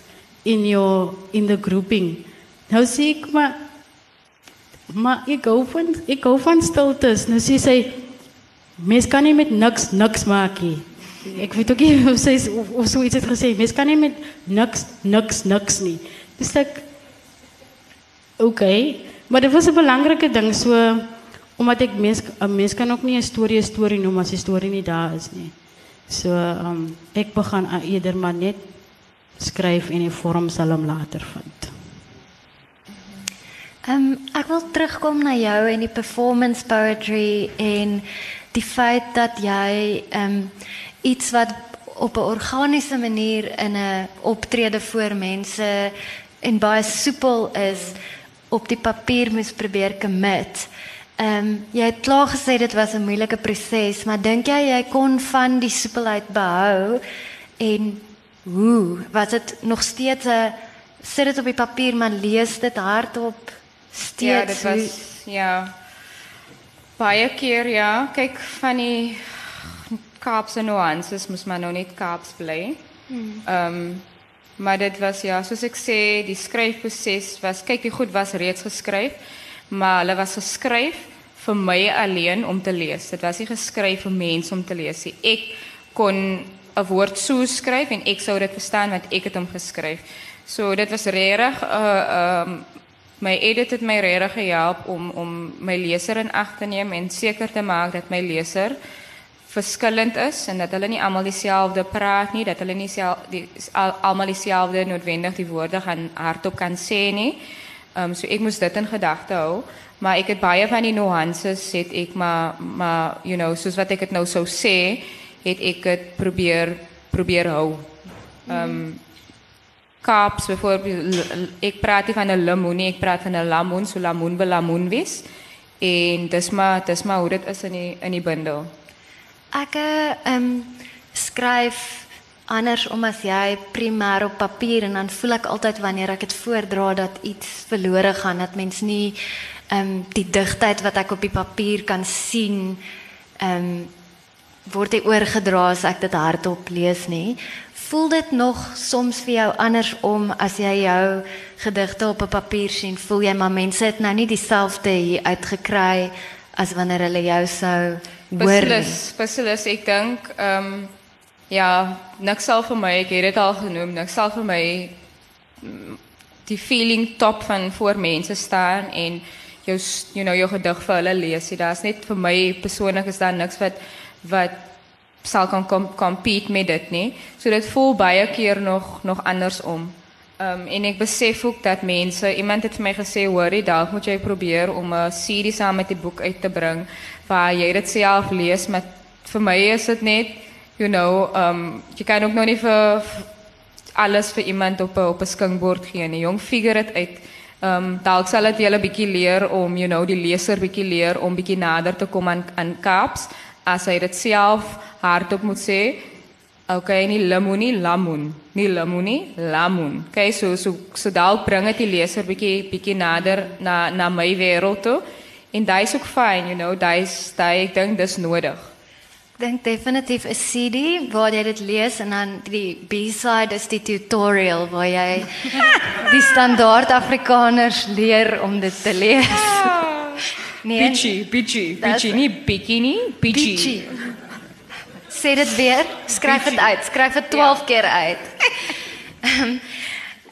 [SPEAKER 2] in your in the grouping." Nou sê ek maar maar ek gou van ek gou van stiltes. Nou sê sy, "Mens kan nie met niks niks maak nie." Ek weet ook nie of sy of, of so iets het gesê, "Mens kan nie met niks niks niks nie." Dis ek Oké, maar dat was een belangrijke ding. So, omdat ik mens, een mens kan ook niet een story een story noemen als die story niet daar is. Nie. So, um, ik begin eerder maar net schrijven in een vorm zal hem later vinden.
[SPEAKER 1] Um, ek wil terugkom na jou en die performance poetry en die feit dat jy um iets wat op 'n organiese manier in 'n optrede voor mense en baie soepel is op die papier moes probeer commit. Ehm um, jy het klaar gesê dit was 'n moeilike proses, maar dink jy jy kon van die soepelheid behou en hoe was dit nog steeds 'n sit dit op die papier maar lees dit hardop steeds Ja,
[SPEAKER 3] dit was ja. Baie keer ja, kyk van die Kaapse nuances moes maar nou net Kaaps bly. Hmm. Ehm um, Maar dit was ja, soos ek sê, die skryfproses was kyk, die goed was reeds geskryf, maar hulle was geskryf vir my alleen om te lees. Dit was nie geskryf vir mense om te lees nie. Ek kon 'n woord so skryf en ek sou dit verstaan wat ek het hom geskryf. So dit was regtig 'n uh, ehm um, my edit het my regtig gehelp om om my leser in ag te neem en seker te maak dat my leser verskillend is en dat hulle nie almal dieselfde praat nie, dat hulle nie self die almal dieselfde noodwendig die woorde gaan hardop kan sê nie. Um, so ek moes dit in gedagte hou, maar ek het baie van die nuances het ek maar maar you know, soos wat ek dit nou sou sê, het ek dit probeer probeer hou. Um, Kaaps byvoorbeeld ek praat nie van 'n lemoen nie, ek praat van 'n lamoen, so lamoen wil lamoen wees. En dis maar dis maar hoe dit is in die in die bundel.
[SPEAKER 1] Ehm um, skryf anders om as jy primêr op papier en dan voel ek altyd wanneer ek dit voordra dat iets verlore gaan dat mens nie ehm um, die digtheid wat ek op die papier kan ehm um, word dit oorgedra as ek dit hardop lees nie. Voel dit nog soms vir jou anders om as jy jou gedigte op 'n papier sien, voel jy maar mense het nou nie dieselfde hier uitgekry as wanneer hulle jou sou
[SPEAKER 3] Beslis, beslis ek dink ehm um, ja, niks sal vir my, ek het dit al genoem, niks sal vir my mm, die feeling top van voor mense staan en jou you know jou gedig vir hulle lees nie. Daar's net vir my persoonlik is daar niks wat wat sal kan compete met dit nie. So dit voel baie keer nog nog andersom. Um, en ik besef ook dat mensen, iemand heeft mij gezegd, worry, dalk moet jij proberen om een serie samen met die boek uit te brengen, waar jij het zelf leest. Maar voor mij is het niet, you know, um, je kan ook nog niet alles voor iemand op, op een skinkbord geven. Jong, figure het uit. Um, dalk zal het julle bietjie leer om, you know, die lezer bietjie leer om bietjie nader te komen aan, aan Kaaps. Als hij het zelf hardop moet zeggen, Okay, nie limoenie, lamoen. Nie limoenie, lamoen. Okay, so so so dalk bring dit die leser bietjie bietjie nader na na my wêreld toe. En dit is ook fyn, you know, dit is dit ek dink dis nodig.
[SPEAKER 1] Ik denk definitief een CD waar jij dit leest en dan die B-side is die tutorial waar jij *laughs* die standaard Afrikaners leer om dit te lezen. Nee, Dat is-
[SPEAKER 3] bietjie, nie nie, bietjie.
[SPEAKER 1] Bietjie. Sê dit weer, skryf dit uit, skryf dit 12 keer uit. Ehm,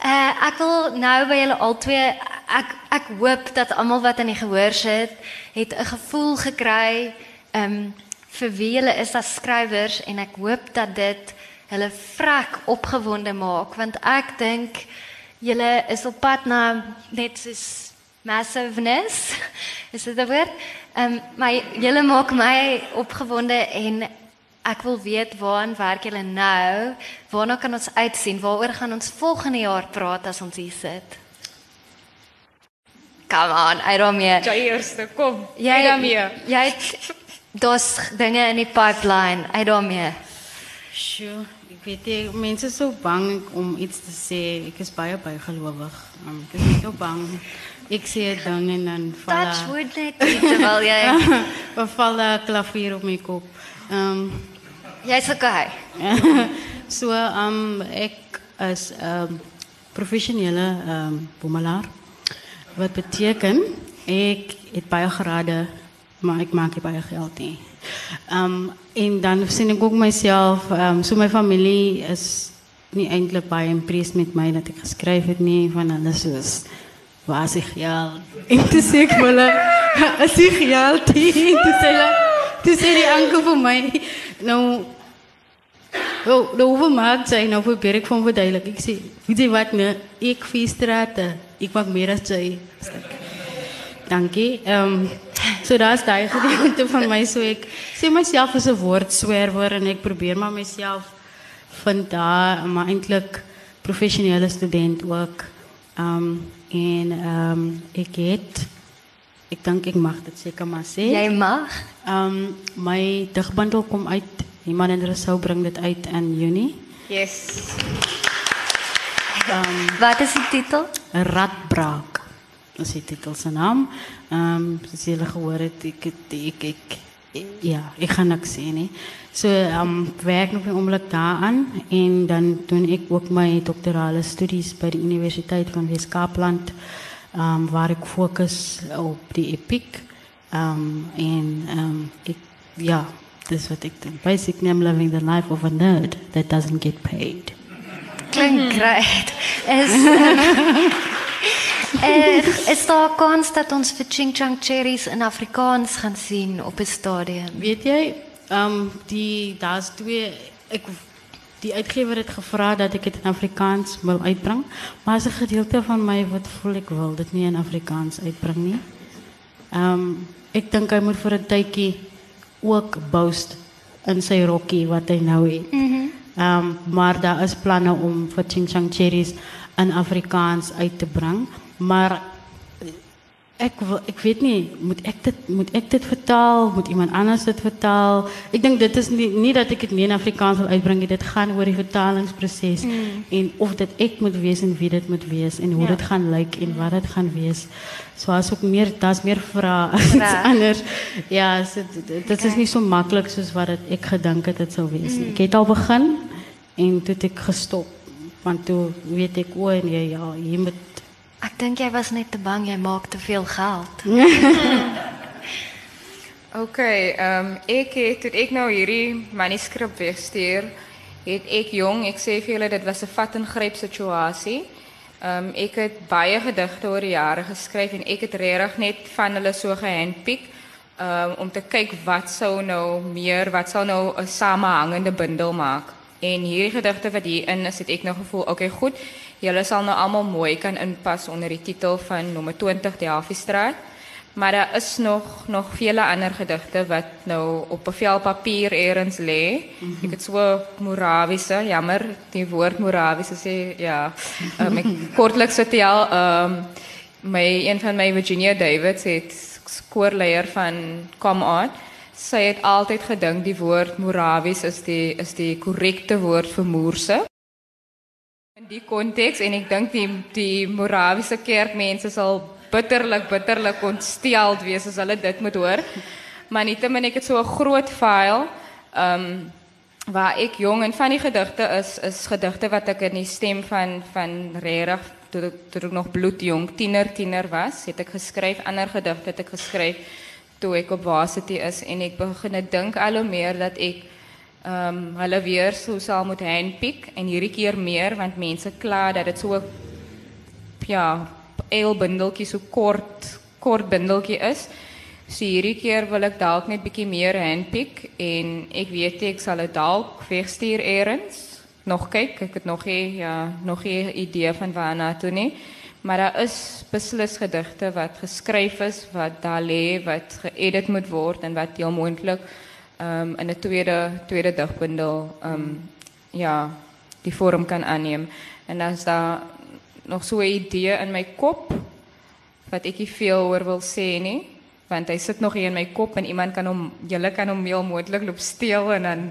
[SPEAKER 1] uh, ek wil nou by julle albei ek ek hoop dat almal wat aan die gehoor sit, het 'n gevoel gekry ehm um, vir wie julle is as skrywers en ek hoop dat dit hulle vrek opgewonde maak want ek dink julle is op pad na net soos massiveness. Is dit 'n woord? Ehm um, maar julle maak my opgewonde en ek wil weet waaraan werk julle nou? Waarna kan ons uitsien? Waaroor gaan ons volgende jaar praat as ons hier sit? Come on, uit daarmee.
[SPEAKER 3] Jy eerste, kom.
[SPEAKER 1] Jy
[SPEAKER 3] Jy daarmee.
[SPEAKER 1] Jy het daar's dinge in die pipeline. Uit daarmee.
[SPEAKER 2] Sjoe, ek weet nie, mense is so bang om iets te sê. Ek is baie bygelowig. Um, ek is so bang. Ek sê 'n ding en dan val
[SPEAKER 1] Touch
[SPEAKER 2] daar-
[SPEAKER 1] wood net nie, terwyl jy
[SPEAKER 2] dan *laughs* val daar 'n klavier op my kop. Ehm um,
[SPEAKER 1] jy's okay.
[SPEAKER 2] so um ek is 'n um, professionele um boemelaar. Wat beteken ek het baie grade, maar ek maak nie baie geld nie. Um en dan sien ek ook myself um so my familie is nie eintlik baie impressed met my dat ek geskryf het nie van hulle soos waar is die geld? En toe sê ek vir hulle, is die geld? En toe sê hulle, toe sê die anker vir my, nou Oh, nou hoeveel maakt zij nou probeer ik van verduidelijk. Ik zeg, weet je wat nou? Ik vier straten. Ik maak meer dan zij. Dank je. Um, so daar is die gedeelte van mij. So ik zie mezelf als een woordzwerver en ik probeer maar mezelf van daar, maar eindelijk professionele student ook. Um, en um, ik het, ik denk ik mag het zeker maar zeggen.
[SPEAKER 1] Jy mag.
[SPEAKER 2] Um my digbundel kom uit. Iemand in Rousseau bring dit uit in Junie.
[SPEAKER 3] Yes.
[SPEAKER 1] Wat is die titel?
[SPEAKER 2] Radbraak. Dis die titel se naam. Um soos julle gehoor het, ek het ek ek ja, ek gaan niks sê nie. So um werk nog 'n oomblik daaraan en dan doen ek ook my doktorale studies by die Universiteit van Wes-Kaapland. Um waar ek fokus op die epiek. Um en um ek ja, dis wat ek doen. Basically I'm living the life of a nerd that doesn't get paid.
[SPEAKER 1] Klink great. Is *laughs* *laughs* uh, is daar kans dat ons vir Ching Chang Cherries in Afrikaans gaan sien op 'n stadium?
[SPEAKER 2] Weet jy, ehm die daar's twee ek die uitgewer het gevra dat ek dit in Afrikaans wil uitbring, maar as 'n gedeelte van my wat voel ek wil dit nie in Afrikaans uitbring nie. Ehm ek dink hy moet vir 'n tydjie ook boast in sy rokkie wat hy nou het. Ehm maar daar is planne om vir Ching Chang Cherries in Afrikaans uit te bring, maar Ek wil, ek weet nie, moet ek dit moet ek dit vertaal, moet iemand anders dit vertaal? Ek dink dit is nie nie dat ek dit nie in Afrikaans wil uitbring nie, dit gaan oor die vertalingsproses mm. en of dit ek moet wees en wie dit moet wees en hoe
[SPEAKER 1] Ja.
[SPEAKER 2] dit gaan lyk en wat dit gaan wees. So as ook meer daar's meer vrae as *laughs* anders. Ja, so, dit, dit is nie so maklik soos wat dit ek gedink het dit sou wees nie. Ek het al begin en toe het ek gestop want toe weet ek o nee ja, jy moet
[SPEAKER 1] Ek dink jy was net te bang jy maak te veel geld. *laughs*
[SPEAKER 3] Oké, ehm ek het toe ek nou hierdie manuskrip wegstuur, het ek jong, ek sê vir julle dit was 'n vat en gryp situasie. Ehm um, ek het baie gedigte oor die jare geskryf en ek het regtig net van hulle so gehandpick um, om te kyk wat sou nou meer, wat sou nou 'n samehangende bundel maak. En hierdie gedigte wat hier in is, het ek nou gevoel, okay, goed. Julle sal nou almal mooi kan inpas onder die titel van nommer 20 die Hafiestraat. Maar daar is nog nog vele ander gedigte wat nou op 'n vel papier eers lê. Ek het so Morawiese, jammer, die woord Morawiese sê ja, um, ek kortliks vertel, ehm um, my een van my Virginia Davids het koorleier van Come On. Sy het altyd gedink die woord Morawies is die is die korrekte woord vir Moorse. In die konteks en ek dink die die Morawiese kerkmense sal bitterlik bitterlik ontsteld wees as hulle dit moet hoor. Maar nietemin ek het so 'n groot file um waar ek jong en van die gedigte is is gedigte wat ek in die stem van van regtig toe ek, toe ek nog bloedjong tiener tiener was, het ek geskryf ander gedigte het ek geskryf toe ek op varsity is en ek begin dink al hoe meer dat ek ehm um, hulle weer so sal moet handpick en hierdie keer meer want mense kla dat dit so ja, eel bundeltjie so kort kort bundeltjie is. So hierdie keer wil ek dalk net bietjie meer handpick en ek weet ek sal dit dalk wegstuur eers nog kyk. Ek het nog nie ja, nog nie idee van waarna toe nie. Maar daar is beslis gedigte wat geskryf is, wat daar lê, wat geëdit moet word en wat heel moontlik um, in 'n tweede tweede digbundel um, ja, die vorm kan aanneem. En dan is daar nog so 'n idee in my kop wat ek nie veel oor wil nie want hy sit nog hier in my kop en iemand kan hom julle kan hom heel moontlik loop steel en dan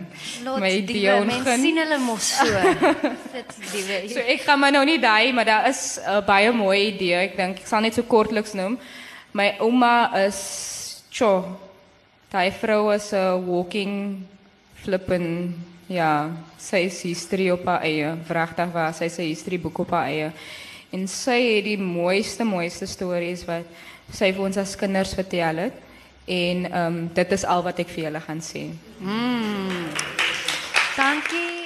[SPEAKER 1] Lot, my idee ongin. sien hulle mos so. *laughs*
[SPEAKER 3] So ek gaan maar nou nie daai, maar daar is uh, baie mooi idee. Ek dink ek sal net so kortliks noem. My ouma is. Daai vrou is 'n walking flippin ja, sy is history op haar eie. Vragtig was sy sy history boek op haar eie. En sy het die mooiste mooiste stories wat sy vir ons as kinders vertel het en ehm um, dit is al wat ek vir julle gaan sê.
[SPEAKER 1] Mm. Dankie.